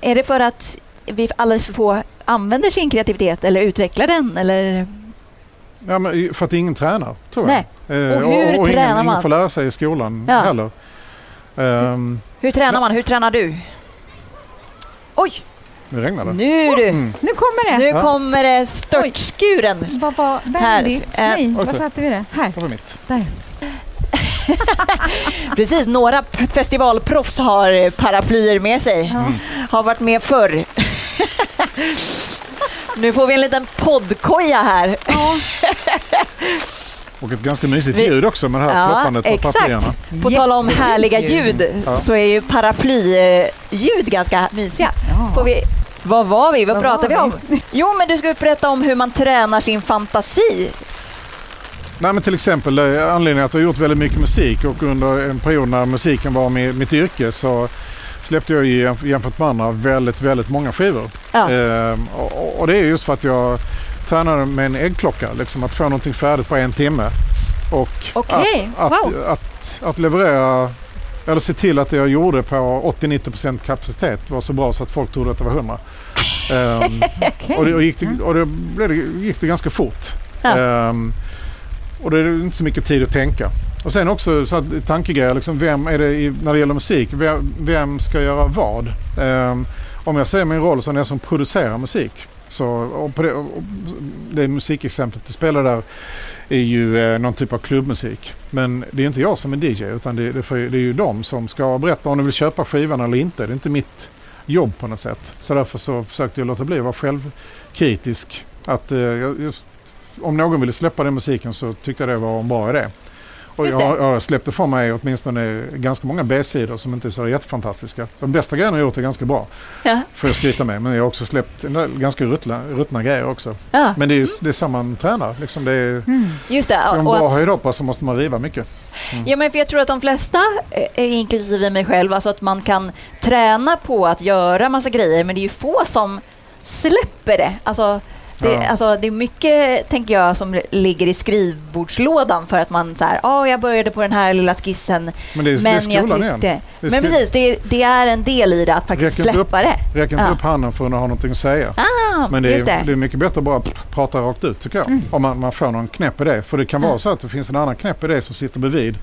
Är det för att vi alldeles för få använder sin kreativitet eller utvecklar den? Eller? Ja, men för att ingen tränar, tror Nej. jag. Eh, och hur och, och tränar ingen, man? Ingen får lära sig i skolan ja. heller. Um, hur tränar man? Hur tränar du? Oj! Nu regnar det. Nu du! Mm. Nu kommer det! Nu ja. kommer det störtskuren. Vad var? Här. Nej, var satte vi det? Här. Det var mitt. Där. Precis, några festivalproffs har paraplyer med sig. Mm. Har varit med förr. nu får vi en liten poddkoja här. Ja. Och ett ganska mysigt ljud också med det här ja, ploppandet på exakt. papperna. På tal om härliga ljud ja. så är ju paraplyljud ganska mysiga. Ja. Får vi, vad var vi? Vad, vad pratade vi om? Jo, men du ska berätta om hur man tränar sin fantasi. Nej, men till exempel eh, anledningen att jag har gjort väldigt mycket musik och under en period när musiken var mitt yrke så släppte jag jämfört med andra väldigt, väldigt många skivor. Ja. Ehm, och, och, det är just för att jag tränade med en äggklocka, liksom att få någonting färdigt på en timme. Och okay. att, wow. att, att, att, leverera, eller se till att det jag gjorde på 80-90% kapacitet var så bra så att folk trodde att det var 100. um, okay. Och, det, och, gick det, och det, blev gick det ganska fort. Ja. Um, och det är inte så mycket tid att tänka. Och sen också så tankegrejer, liksom, vem är det i, när det gäller musik, vem, vem ska göra vad? Um, om jag ser min roll som den som producerar musik så, och på det, och det musikexemplet du spelar där är ju eh, någon typ av klubbmusik. Men det är inte jag som är DJ utan det, det, det är ju de som ska berätta om de vill köpa skivan eller inte. Det är inte mitt jobb på något sätt. Så därför så försökte jag låta bli att vara självkritisk. Att, eh, just, om någon ville släppa den musiken så tyckte jag det var en bra idé. Och jag, jag släppte från mig åtminstone ganska många B-sidor som inte är så jättefantastiska. De bästa grejerna jag gjort är ganska bra. Ja. Får jag skryta med. Men jag har också släppt en del ganska ruttna, ruttna grejer också. Ja. Men det är, det är så man tränar. Liksom det är, mm. Just det. Om man bra höjdhoppare så måste man riva mycket. Mm. Ja, men för jag tror att de flesta, eh, inklusive mig själv, alltså att man kan träna på att göra massa grejer, men det är ju få som släpper det. Alltså, det, ja. alltså, det är mycket, tänker jag, som ligger i skrivbordslådan för att man så här, oh, jag började på den här lilla skissen, men, det är, men det är jag tyckte... Igen. Men precis, det är, det är, en del i det att faktiskt räcker släppa upp, det. Räcker inte ja. upp handen för att ha någonting att säga. Ah, men det är, det. det är mycket bättre att bara prata rakt ut tycker jag. Mm. Om man, man får någon knäpp idé. För det kan vara så att det finns en annan knäpp idé som sitter bredvid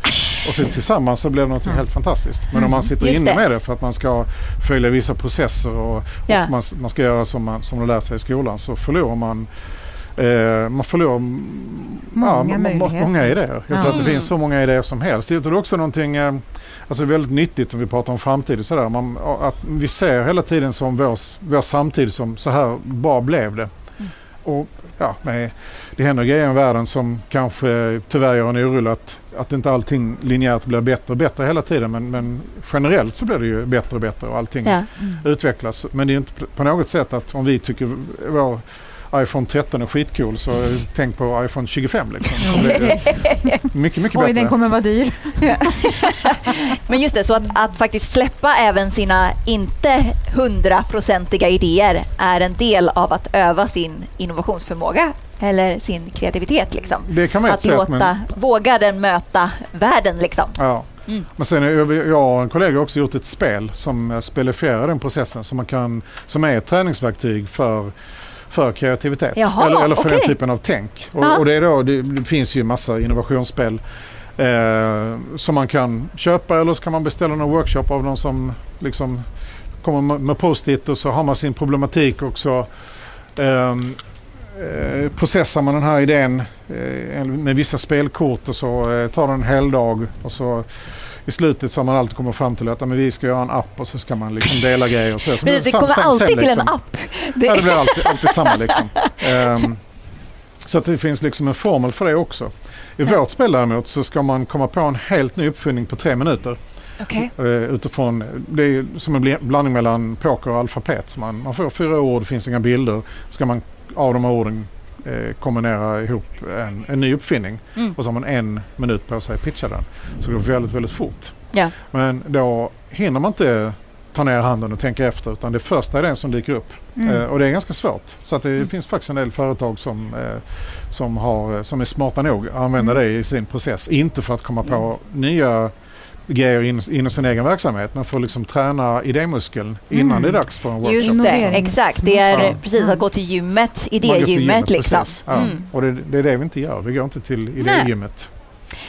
och så tillsammans så blir det något mm. helt fantastiskt. Men om man sitter Just inne det. med det för att man ska följa vissa processer och, ja. och man, man, ska göra som man, som man lär sig i skolan så förlorar man Eh, man förlorar många, ja, möjligheter. många idéer. Jag tror att det mm. finns så många idéer som helst. Det är också någonting eh, alltså väldigt nyttigt om vi pratar om framtid. Sådär. Man, att vi ser hela tiden som vår, vår samtid som så här bara blev det. Mm. Och ja, med, det händer grejer i världen som kanske tyvärr gör en orolig att, att inte allting linjärt blir bättre och bättre hela tiden. Men, men generellt så blir det ju bättre och bättre och allting ja. mm. utvecklas. Men det är inte på något sätt att om vi tycker vår iPhone 13 är skitcool så tänk på iPhone 25. Liksom. mycket, mycket bättre. Oj, den kommer vara dyr. Men just det, så att, att faktiskt släppa även sina inte hundraprocentiga idéer är en del av att öva sin innovationsförmåga eller sin kreativitet. Liksom. Det kan man att låta, men... våga den möta världen. Liksom. Ja. Mm. Men sen jag och en kollega har också gjort ett spel som spelifierar den processen som, man kan, som är ett träningsverktyg för för kreativitet. Jaha, eller, eller för okay. den typen av tänk. Och, och, det, är då, det, det finns ju massa innovationsspel eh, som man kan köpa eller så kan man beställa någon workshop av någon som liksom kommer med post-it och så har man sin problematik och så ehm, eh, processar man den här idén eh, med vissa spelkort och så eh, tar det en hel dag och så i slutet så har man alltid kommit fram till att men vi ska göra en app och så ska man liksom dela grejer. Och så. så det, det kommer sam, alltid till liksom. en app. Det... Ja, det blir alltid, alltid samma. Liksom. Um, så att det finns liksom en formel för det också. I ja. vårt spel däremot så ska man komma på en helt ny uppfinning på tre minuter. Okay. Uh, utifrån, det är som en blandning mellan poker och alfabet. Man, man får fyra ord, det finns inga bilder. Ska man av de här orden eh, kombinera ihop en, en ny uppfinning mm. och så har man en minut på sig att pitcha den. Så det går väldigt, väldigt fort. Ja. Men då hinner man inte ta ner handen och tänka efter utan det första är den som dyker upp. Mm. Eh, och det är ganska svårt. Så att det mm. finns faktiskt en del företag som, eh, som, har, som är smarta nog att använda mm. det i sin process. Inte för att komma på mm. nya grejer in, inom sin egen verksamhet men för att liksom träna idémuskeln innan mm. det är dags för en workshop. Just det, exakt. Det är ja. precis att gå till gymmet, idégymmet. Liksom. Ja. Mm. Och det, det, är det vi inte gör. Vi går inte till idégymmet.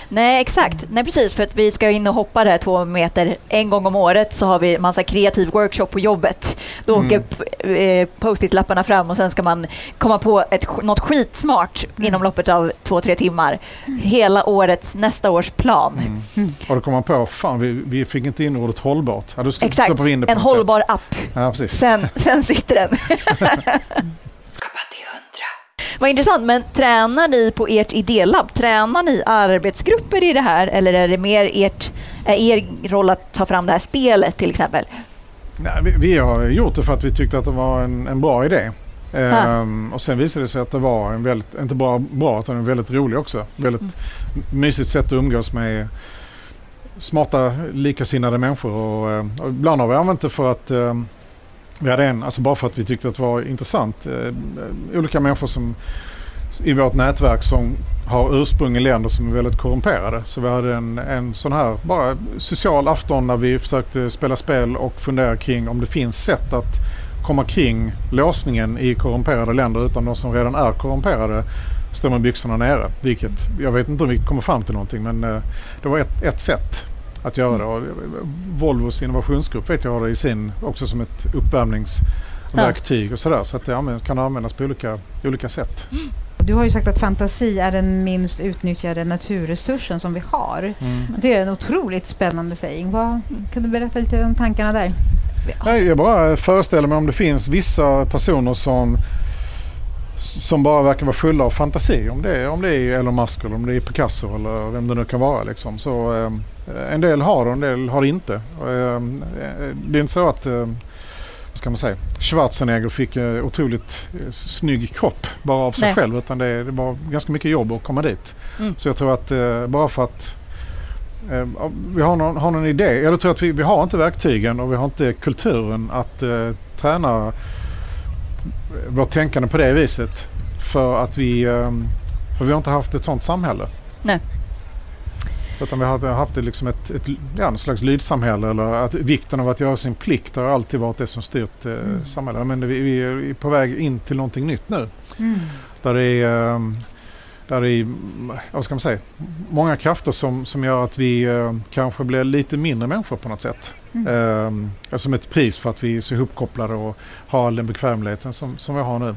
Nej, exakt. Nej, precis. För att vi ska in och hoppa där två meter en gång om året så har vi massa kreativ workshop på jobbet. Då mm. åker eh, post-it-lapparna fram och sen ska man komma på ett, något skitsmart mm. inom loppet av två, tre timmar. Hela årets, nästa års plan. Mm. Mm. Och då kommer man på, fan vi, vi fick inte in ordet hållbart. Ja, Exakt, en hållbar sätt. app. Ja, precis. Sen, sen sitter den. Vad intressant, men tränar ni på ert idélabb? Tränar ni arbetsgrupper i det här eller är det mer ert, er roll att ta fram det här spelet till exempel? Nej, vi, vi har gjort det för att vi tyckte att det var en, en bra idé. Ehm, och sen visade det sig att det var en väldigt, inte bara bra utan en väldigt rolig också. Väldigt mm. mysigt sätt att umgås med smarta likasinnade människor. Och, eh, och ibland har vi använt det för att um, vi hade en, alltså bara för att vi tyckte att det var intressant, eh, eh, olika människor som i vårt nätverk som har ursprung i länder som är väldigt korrumperade. Så vi hade en, en sån här bara social afton där vi försökte spela spel och fundera kring om det finns sätt att komma kring låsningen i korrumperade länder utan de som redan är korrumperade står med byxorna nere. Vilket, jag vet inte om vi kommer fram till någonting men eh, det var ett, ett sätt att göra. Och Volvos innovationsgrupp vet jag har det i sin också som ett uppvärmningsverktyg och sådär. Så att det kan användas på olika, olika sätt. Du har ju sagt att fantasi är den minst utnyttjade naturresursen som vi har. Mm. Det är en otroligt spännande saying. Vad, kan du berätta lite om tankarna där? Nej, jag bara föreställer mig om det finns vissa personer som som bara verkar vara fulla av fantasi. Om det är, om det är Elon Musk eller om det är Picasso eller vem det nu kan vara. Liksom. Så, eh, en del har det och en del har det inte. Eh, det är inte så att eh, vad ska man säga, Schwarzenegger fick en otroligt snygg kropp bara av sig Nej. själv utan det, det var ganska mycket jobb att komma dit. Mm. Så jag tror att bara för att vi har någon, har någon idé, eller tror att vi, vi har inte verktygen och vi har inte kulturen att träna vårt tänkande på det viset. För att vi, ehm, för vi har inte haft ett sånt samhälle. Nej. Utan vi har haft liksom ett, ett ja, en slags lydsamhälle eller att vikten av att göra sin plikt har alltid varit det som styrt eh, mm. samhället. Men vi, vi, är på väg in till någonting nytt nu. Mm. Där det är, ehm, där det är vad ska man säga, många krafter som, som gör att vi eh, kanske blir lite mindre människor på något sätt. Mm. Eh, som ett pris för att vi är så ihopkopplade och har all den bekvämligheten som, som vi har nu.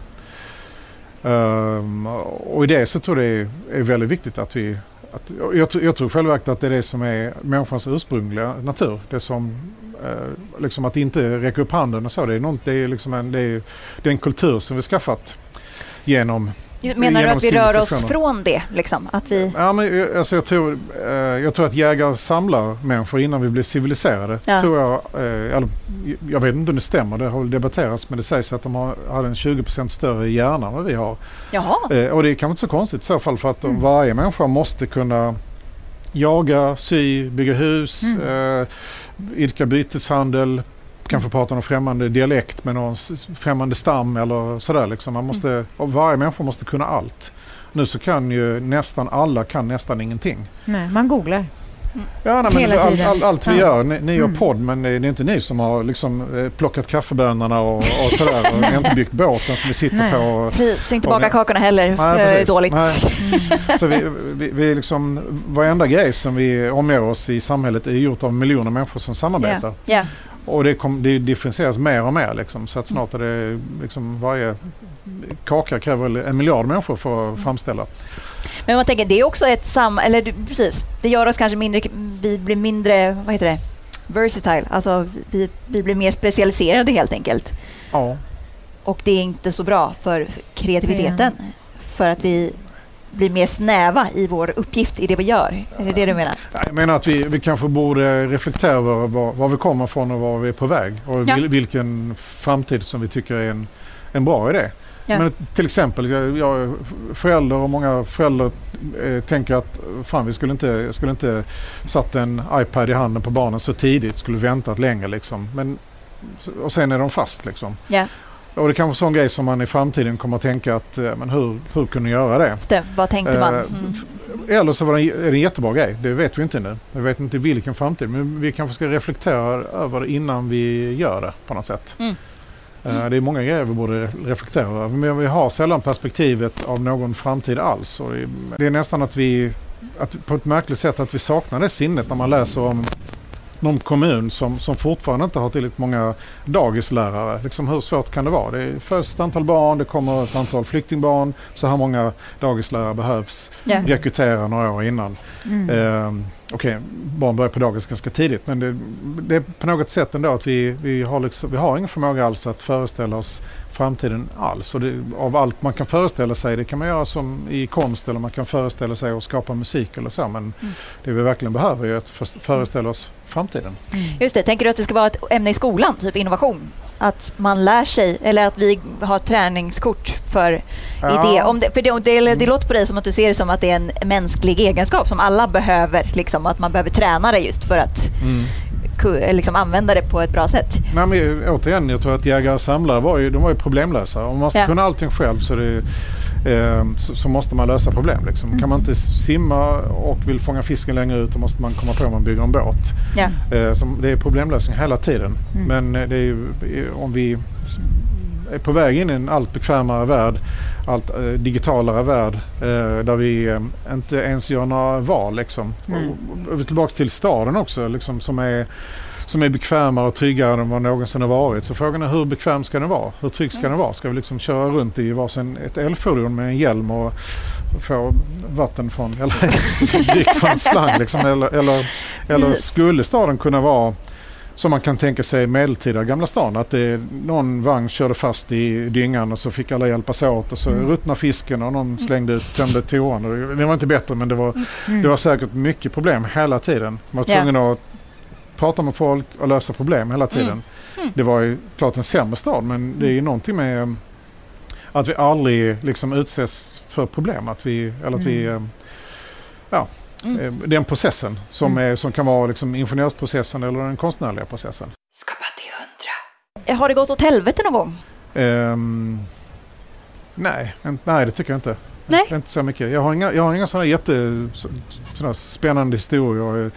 Um, och i det så tror jag det är, är väldigt viktigt att vi... Att, jag, jag tror självklart att det är det som är människans ursprungliga natur. Det som uh, liksom att inte räcka upp handen och så. Det är, något, det är, liksom en, det är, det är en kultur som vi skaffat genom Menar du att vi rör oss från det? Liksom? Att vi... ja, men, eh, alltså, jag, tror, eh, jag tror att jägare samlar människor innan vi blir civiliserade. Ja. Tror jag, eh, eller, jag vet inte om det stämmer, det har debatterats men det sägs att de har, hade en 20% större hjärna än vad vi har. Jaha. Och det är kanske inte så konstigt i så fall för att mm. varje människa måste kunna jaga, sy, bygga hus, mm. eh, idka byteshandel, kanske pratar någon främmande dialekt med någon främmande stam eller sådär. Liksom. Man måste, mm. och varje människa måste kunna allt. Nu så kan ju nästan alla kan nästan ingenting. Nej, man googlar. Ja, nej, men all, all, allt vi gör, ni, ni gör mm. podd men det är inte ni som har liksom, eh, plockat kaffebönorna och, och sådär. och ni har inte byggt båten som vi sitter nej. på. Precis, inte baka kakorna heller. Nej, dåligt. Nej. Så vi, vi, vi liksom, varenda grej som vi omger oss i samhället är gjort av miljoner människor som samarbetar. Yeah. Yeah. Och det, kom, det differentieras mer och mer liksom, så att snart är det liksom varje kaka kräver en miljard människor för att framställa. Men man tänker, det är också ett sam... Eller precis, det gör oss kanske mindre... Vi blir mindre, vad heter det? Versatile, alltså vi, vi blir mer specialiserade helt enkelt. Ja. Och det är inte så bra för kreativiteten. Mm. För att vi blir mer snäva i vår uppgift i det vi gör? Är det det du menar? Jag menar att vi, vi kanske borde reflektera över var, var vi kommer ifrån och var vi är på väg och ja. vilken framtid som vi tycker är en, en bra idé. Ja. Men till exempel, jag, jag, föräldrar och många föräldrar eh, tänker att fan vi skulle inte, skulle inte satt en iPad i handen på barnen så tidigt, skulle väntat längre liksom. Men, och sen är de fast liksom. Ja. Och det är kanske en sån grej som man i framtiden kommer att tänka att eh, men hur, hur kunde ni göra det? det vad tänkte man? Eh, mm. Eller så var det, är det en jättebra grej. Det vet vi inte nu. Vi vet inte vilken framtid. Men vi kanske ska reflektera över det innan vi gör det på något sätt. Mm. Mm. Det är många grejer vi borde reflektera över. Men vi har sällan perspektivet av någon framtid alls. Det är nästan att vi, att på ett märkligt sätt att vi saknar det sinnet när man läser om någon kommun som, som fortfarande inte har tillräckligt många dagislärare. Liksom hur svårt kan det vara? Det föds ett antal barn, det kommer ett antal flyktingbarn. Så här många dagislärare behövs. Yeah. Rekrytera några år innan. Mm. Eh, Okej, okay, barn börjar på dagis ganska tidigt men det, det, är på något sätt ändå att vi, vi, har liksom, vi har ingen förmåga alls att föreställa oss framtiden alls. Och det, av allt man kan föreställa sig, det kan man göra som i konst eller man kan föreställa sig att skapa musik eller så. Men mm. det vi verkligen behöver är att föreställa oss framtiden. Mm. Just det, tänker du att det ska vara ett ämne i skolan, typ innovation? Att man lär sig, eller att vi har träningskort för ja. idé? Om det, för det, det, det mm. låter på dig som att du ser det som att det är en mänsklig egenskap som alla behöver, liksom, att man behöver träna det just för att mm liksom använda det på ett bra sätt. Nej, men, återigen, jag tror att jägare och samlare var ju, de var ju problemlösa. Om man ska ja. kunna allting själv så, det, eh, så, så, måste man lösa problem. Liksom. Mm. Kan man inte simma och vill fånga fisken längre ut då måste man komma på hur man bygger en båt. Eh, så det är problemlösning hela tiden. Mm. Men eh, det är ju, om vi är på väg in i en allt bekvämare värld, allt eh, digitalare värld eh, där vi eh, inte ens gör några val. Liksom. Mm. Och, och tillbaks till staden också liksom, som är som är bekvämare och tryggare än vad någonsin har varit. Så frågan är hur bekväm ska den vara? Hur trygg ska mm. den vara? Ska vi liksom köra runt i varsin ett elfordon med en hjälm och få vatten från, eller dryck från en slang liksom? Eller, eller, eller skulle staden kunna vara som man kan tänka sig medeltida Gamla stan. Att det, någon vagn körde fast i dyngan och så fick alla hjälpas åt och så mm. ruttnade fisken och någon slängde ut, tömde toan. Det var inte bättre men det var, mm. det var säkert mycket problem hela tiden. Man var tvungen yeah. att prata med folk och lösa problem hela tiden. Mm. Mm. Det var ju klart en sämre stad men det är ju någonting med att vi aldrig liksom utsätts för problem. Att vi, eller att vi, mm. ja, Mm. Eh, den processen som, mm. är, som kan vara liksom ingenjörsprocessen eller den konstnärliga processen. Skapa till hundra. Har det gått åt helvete någon gång? Um, nej, nej, det tycker jag inte. Nej. Inte så mycket. Jag har inga, jag har inga sådana jätte sådana spännande historier.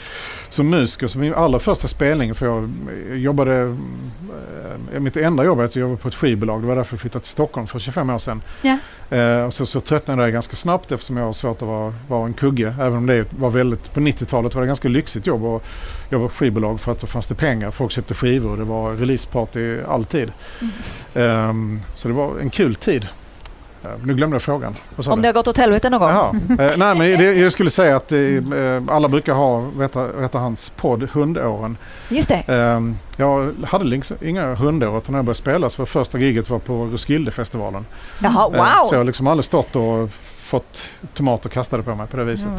Som musiker, som min allra första spelning, för jag jobbade, eh, mitt enda jobb är att jag jobbade på ett skivbolag. Det var därför jag flyttade till Stockholm för 25 år sedan. Eh, så, så tröttnade jag ganska snabbt eftersom jag har svårt att vara, vara en kugge. Även om det var väldigt, på 90-talet var det ganska lyxigt jobb att jobba på skivbolag för att då fanns det pengar. Folk köpte skivor och det var releaseparty alltid. Mm. Um, så det var en kul tid. Nu glömde jag frågan. Om det har gått åt helvete någon gång? Jaha. eh, nej, men det, jag skulle säga att eh, alla brukar ha, veta, hans podd, Hundåren. Just det. Eh, jag hade liksom inga hundår utan när jag började spela så var första giget var på Roskildefestivalen. Jaha, wow! Eh, så jag har liksom aldrig stått och fått tomater kastade på mig på det viset.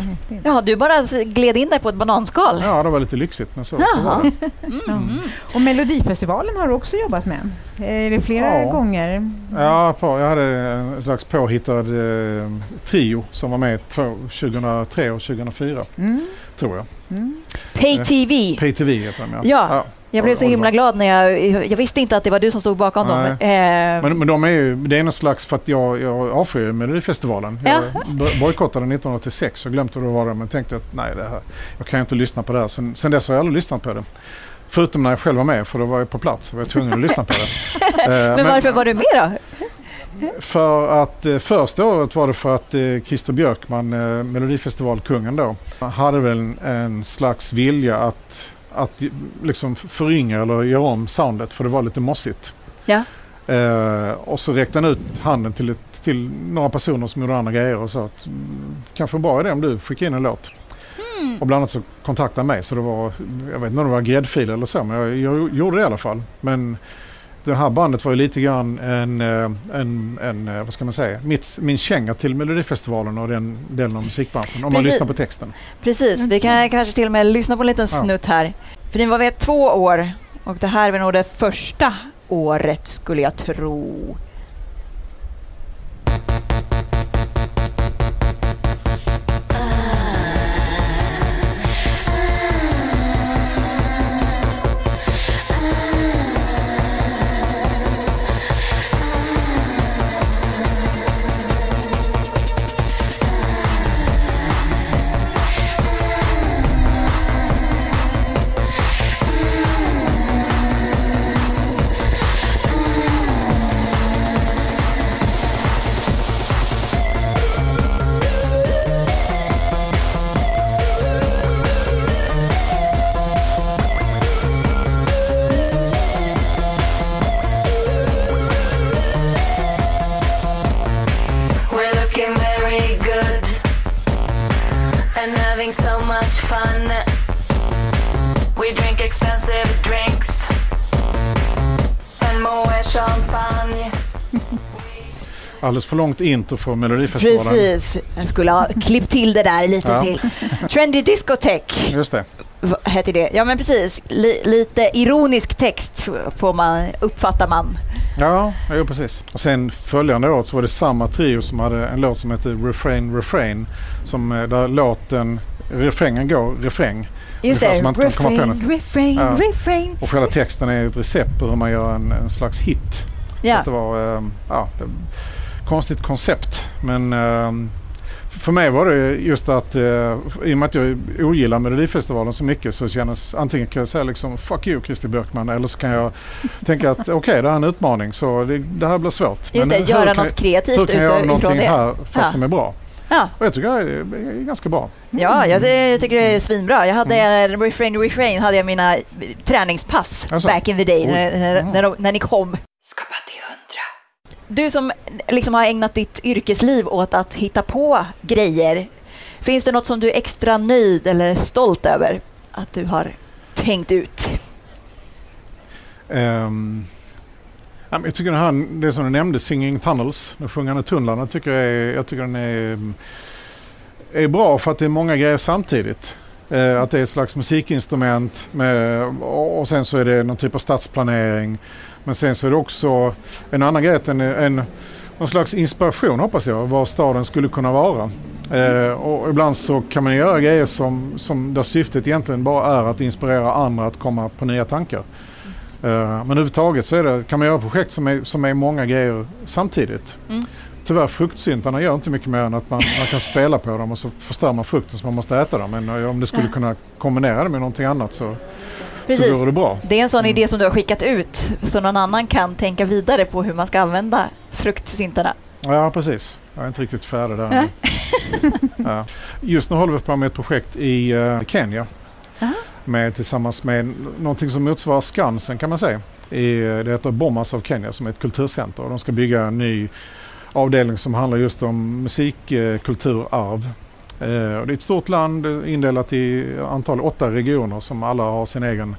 Ja, du bara gled in där på ett bananskal? Ja, det var lite lyxigt men så, så var det. Mm. Mm. Och Melodifestivalen har du också jobbat med? Är det flera ja. gånger? Ja, på, jag hade en slags påhittad eh, trio som var med 2003 och 2004, mm. tror jag. Mm. Pay-TV? Eh, Pay-TV heter de, ja. ja. ja. Jag blev så himla glad när jag... Jag visste inte att det var du som stod bakom Nej. dem. Eh. Men, men de är ju, det är någon slags för att jag, jag avskyr Melodifestivalen. Jag bojkottade 1986 och glömde det var men tänkte att nej, det här, jag kan inte lyssna på det här. Sen, sen dess har jag aldrig lyssnat på det. Förutom när jag själv var med, för då var jag på plats och var jag tvungen att lyssna på det. Eh, men, men varför var du med då? För att eh, första året var det för att eh, Christer Björkman, eh, Melodifestivalkungen då, hade väl en, en slags vilja att att liksom föryngra eller göra om soundet för det var lite mossigt. Ja. Eh, och så räckte han ut handen till, ett, till några personer som gjorde andra grejer och sa att mm, kanske en bra idé om du skickar in en låt. Mm. Och bland annat så kontaktade han mig så det var, jag vet inte om det var gräddfil eller så men jag, jag gjorde det i alla fall. Men det här bandet var ju lite grann en, eh, en, en eh, vad ska man säga, mitt, min känga till Melodifestivalen och den delen av musikbranschen. Om man lyssnar på texten. Precis, vi kan kanske till och med lyssna på en liten snutt här. För ni var med två år och det här är nog det första året skulle jag tro. Alldeles för långt intro för Melodifestivalen. Precis, jag skulle ha klippt till det där lite ja. till. Trendy Discotech Just det. heter det. Ja men precis, L lite ironisk text får man, uppfattar man. Ja, jo, precis. Och sen följande år så var det samma trio som hade en låt som heter Refrain Refrain. Som, eh, där låten, refrängen går refräng. Just det, man refrain, refrain, ja. refrain. Och själva texten är ett recept på hur man gör en, en slags hit. Ja. Så att det var, um, ja, det, konstigt koncept. Men ehm, för mig var det just att uh, i och med att jag ogillar Melodifestivalen så mycket så kändes antingen kan jag säga liksom fuck you Christer Björkman eller så kan jag tänka att okej okay, det här är en utmaning så det, det här blir svårt. Just Men det, göra något kreativt Hur kan jag göra någonting det? här fast ja. som är bra? Ja. Och jag tycker det är, ganska bra. Ja, jag tycker det är svinbra. Jag hade mm. refrain refrain hade jag mina träningspass alltså. back in the day när, när, mm. när, när ni kom. Skapa du som liksom har ägnat ditt yrkesliv åt att hitta på grejer. Finns det något som du är extra nöjd eller stolt över att du har tänkt ut? Um, jag tycker den här, det som du nämnde, Singing Tunnels, de sjungande tunnlarna, tycker jag, är, jag tycker den är, är bra för att det är många grejer samtidigt. Eh, att det är ett slags musikinstrument med, och sen så är det någon typ av stadsplanering. Men sen så är det också en annan grej, en, en, någon slags inspiration hoppas jag, vad staden skulle kunna vara. Eh, och ibland så kan man göra grejer som, som där syftet egentligen bara är att inspirera andra att komma på nya tankar. Eh, men överhuvudtaget så är det, kan man göra projekt som är, som är många grejer samtidigt. Mm. Tyvärr fruktsyntarna gör inte mycket mer än att man, man, kan spela på dem och så förstör man frukten så man måste äta dem. Men eh, om det skulle kunna kombinera det med någonting annat så, Precis. så vore det bra. Det är en sån mm. idé som du har skickat ut så någon annan kan tänka vidare på hur man ska använda fruktsyntarna. Ja, precis. Jag är inte riktigt färdig där. ja. Just nu håller vi på med ett projekt i uh, Kenya. Med, tillsammans med någonting som motsvarar Skansen kan man säga. I, det heter Bomas of Kenya som är ett kulturcenter. De ska bygga en ny avdelning som handlar just om musikkulturarv. Eh, det är ett stort land indelat i antal åtta regioner som alla har sin egen,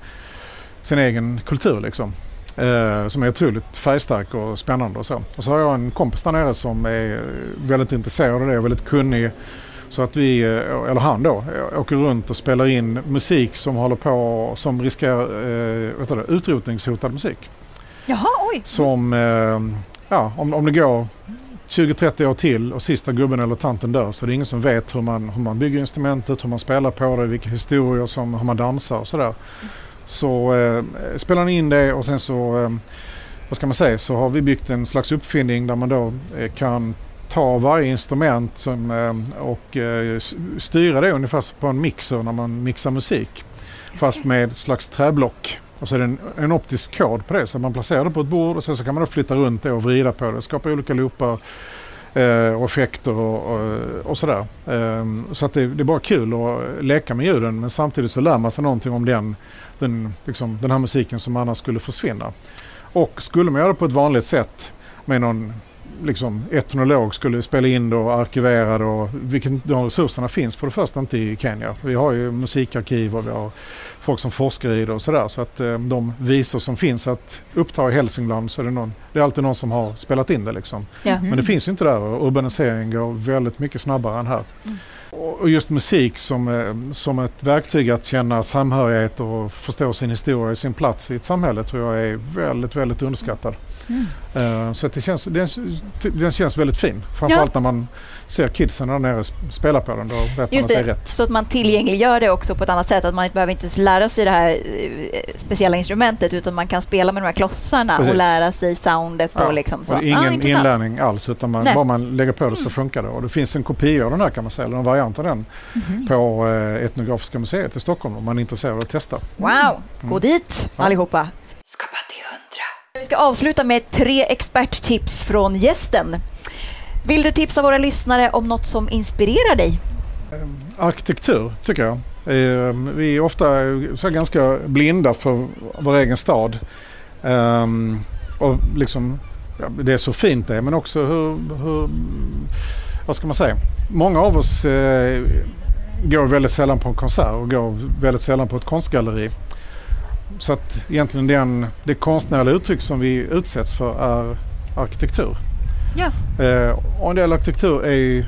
sin egen kultur. Liksom. Eh, som är otroligt färgstark och spännande och så. Och så har jag en kompis där nere som är väldigt intresserad av det och väldigt kunnig. Så att vi, eh, eller han då, åker runt och spelar in musik som håller på, som riskerar eh, det, utrotningshotad musik. Jaha, oj! Som, eh, ja, om, om det går 20-30 år till och sista gubben eller tanten dör så det är ingen som vet hur man, hur man bygger instrumentet, hur man spelar på det, vilka historier som, hur man dansar och sådär. Så eh, spelar ni in det och sen så, eh, vad ska man säga, så har vi byggt en slags uppfinning där man då eh, kan ta varje instrument som, eh, och eh, styra det ungefär på en mixer när man mixar musik. Fast med ett slags träblock. Och så är det en, en optisk kod på det så man placerar det på ett bord och sen så kan man då flytta runt det och vrida på det. Skapa olika loopar eh, och effekter och, och, och sådär. Eh, så att det, det, är bara kul att leka med ljuden men samtidigt så lär man sig någonting om den, den, liksom, den här musiken som annars skulle försvinna. Och skulle man göra det på ett vanligt sätt med någon liksom, etnolog skulle spela in det och arkivera det och vilket de resurserna finns för det första inte i Kenya. Vi har ju musikarkiv och vi har folk som forskar i det och sådär. Så att eh, de visor som finns att uppta i Hälsingland så är det, någon, det är alltid någon som har spelat in det liksom. Ja. Men det finns ju inte där och urbaniseringen går väldigt mycket snabbare än här. Mm. Och just musik som, eh, som ett verktyg att känna samhörighet och förstå sin historia och sin plats i ett samhälle tror jag är väldigt, väldigt underskattad. Mm. Så det känns, den, den känns väldigt fin. Framförallt ja. när man ser kidsen där nere spela på den. Då vet man att det är rätt. Så att man tillgängliggör det också på ett annat sätt. Att man inte behöver inte lära sig det här eh, speciella instrumentet utan man kan spela med de här klossarna Precis. och lära sig soundet. Ja. Och liksom så. Och ingen ah, inlärning alls utan man, bara man lägger på det så mm. funkar det. Och det finns en kopia av den här kan man säga, eller en variant av den mm. på eh, Etnografiska museet i Stockholm om man är intresserad av att testa. Wow, gå mm. dit allihopa. Vi ska avsluta med tre experttips från gästen. Vill du tipsa våra lyssnare om något som inspirerar dig? Ehm, arkitektur tycker jag. Ehm, vi är ofta så ganska blinda för vår egen stad. Ehm, och liksom, det är så fint det men också hur, hur, vad ska man säga? Många av oss eh, går väldigt sällan på en konsert och går väldigt sällan på ett konstgalleri. Så att egentligen den, det konstnärliga uttryck som vi utsätts för är arkitektur. Ja. Eh, och en del arkitektur är,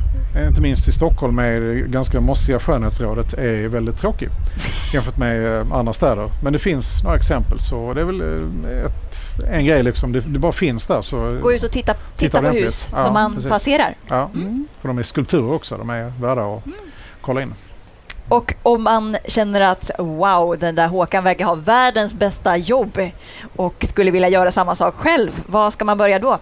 inte minst i Stockholm med det ganska mossiga skönhetsrådet, är väldigt tråkig jämfört med eh, andra städer. Men det finns några exempel så det är väl eh, ett, en grej liksom. Det, det, bara finns där. Så Gå ut och titta, titta, på hus ja, som man precis. passerar. Ja, mm. för de är skulpturer också. De är värda att mm. kolla in. Och om man känner att wow, den där Håkan verkar ha världens bästa jobb och skulle vilja göra samma sak själv, vad ska man börja då?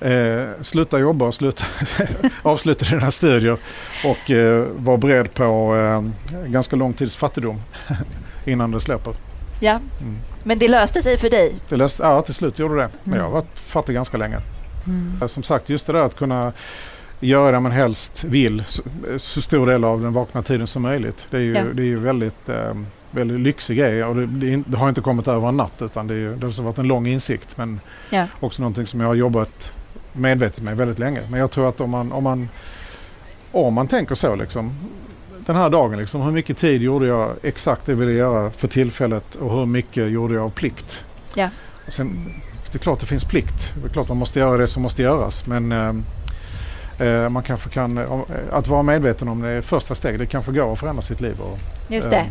Eh, sluta jobba och sluta avsluta dina studier och eh, vara beredd på eh, ganska lång tids fattigdom innan det släpper. Ja, mm. men det löste sig för dig? Det löste, ja, till slut gjorde det. Men jag har varit fattig ganska länge. Mm. Som sagt, just det där att kunna göra man helst vill så, så, stor del av den vakna tiden som möjligt. Det är ju, ja. det är ju väldigt, eh, väldigt lyxig grej och det, det, har inte kommit över en natt utan det, är, det har varit en lång insikt men ja. också någonting som jag har jobbat medvetet med väldigt länge. Men jag tror att om man, om man, om man tänker så liksom, den här dagen, liksom, hur mycket tid gjorde jag exakt det jag ville göra för tillfället och hur mycket gjorde jag av plikt? Ja. Och sen, det är klart det finns plikt. Det är klart man måste göra det som måste göras. Men eh man kanske kan, att vara medveten om det är första steg. Det kanske går att förändra sitt liv. Och, Just det. Eh,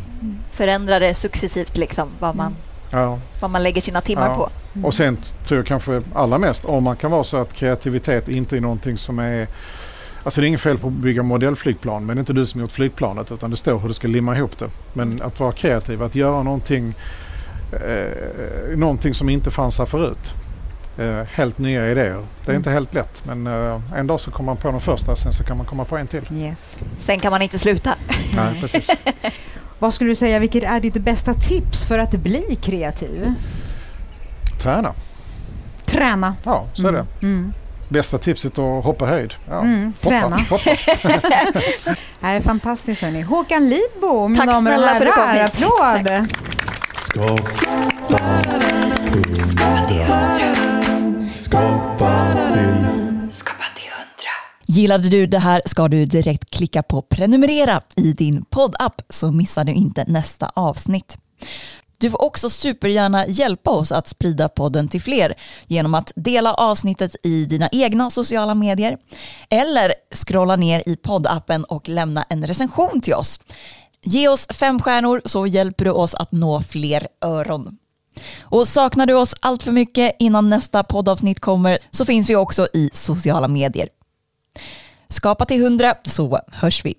förändra det successivt liksom, vad man, ja. vad man lägger sina timmar ja. på. Mm. Och sen tror jag kanske allra mest om man kan vara så att kreativitet inte är någonting som är Alltså det är inget fel på att bygga modellflygplan men det är inte du som gjort flygplanet utan det står hur du ska limma ihop det. Men att vara kreativ, att göra någonting, eh, någonting som inte fanns här förut. Eh, helt nya idéer. Det är mm. inte helt lätt men eh, en dag så kommer man på den första sen så kan man komma på en till. Yes. Sen kan man inte sluta. Nej, precis. Vad skulle du säga, vilket är ditt bästa tips för att bli kreativ? Träna. Träna? Ja, så är det. Mm. mm. Bästa tipset att hoppa höjd. Ja, mm, hoppa, träna. Hoppa. det är fantastiskt hörni. Håkan Lidbo, mina damer och herrar. Applåd! Skapa Skapa till Skapa till hundra. Gillade du det här ska du direkt klicka på prenumerera i din poddapp så missar du inte nästa avsnitt. Du får också supergärna hjälpa oss att sprida podden till fler genom att dela avsnittet i dina egna sociala medier eller scrolla ner i poddappen och lämna en recension till oss. Ge oss fem stjärnor så hjälper du oss att nå fler öron. Och saknar du oss allt för mycket innan nästa poddavsnitt kommer så finns vi också i sociala medier. Skapa till hundra så hörs vi.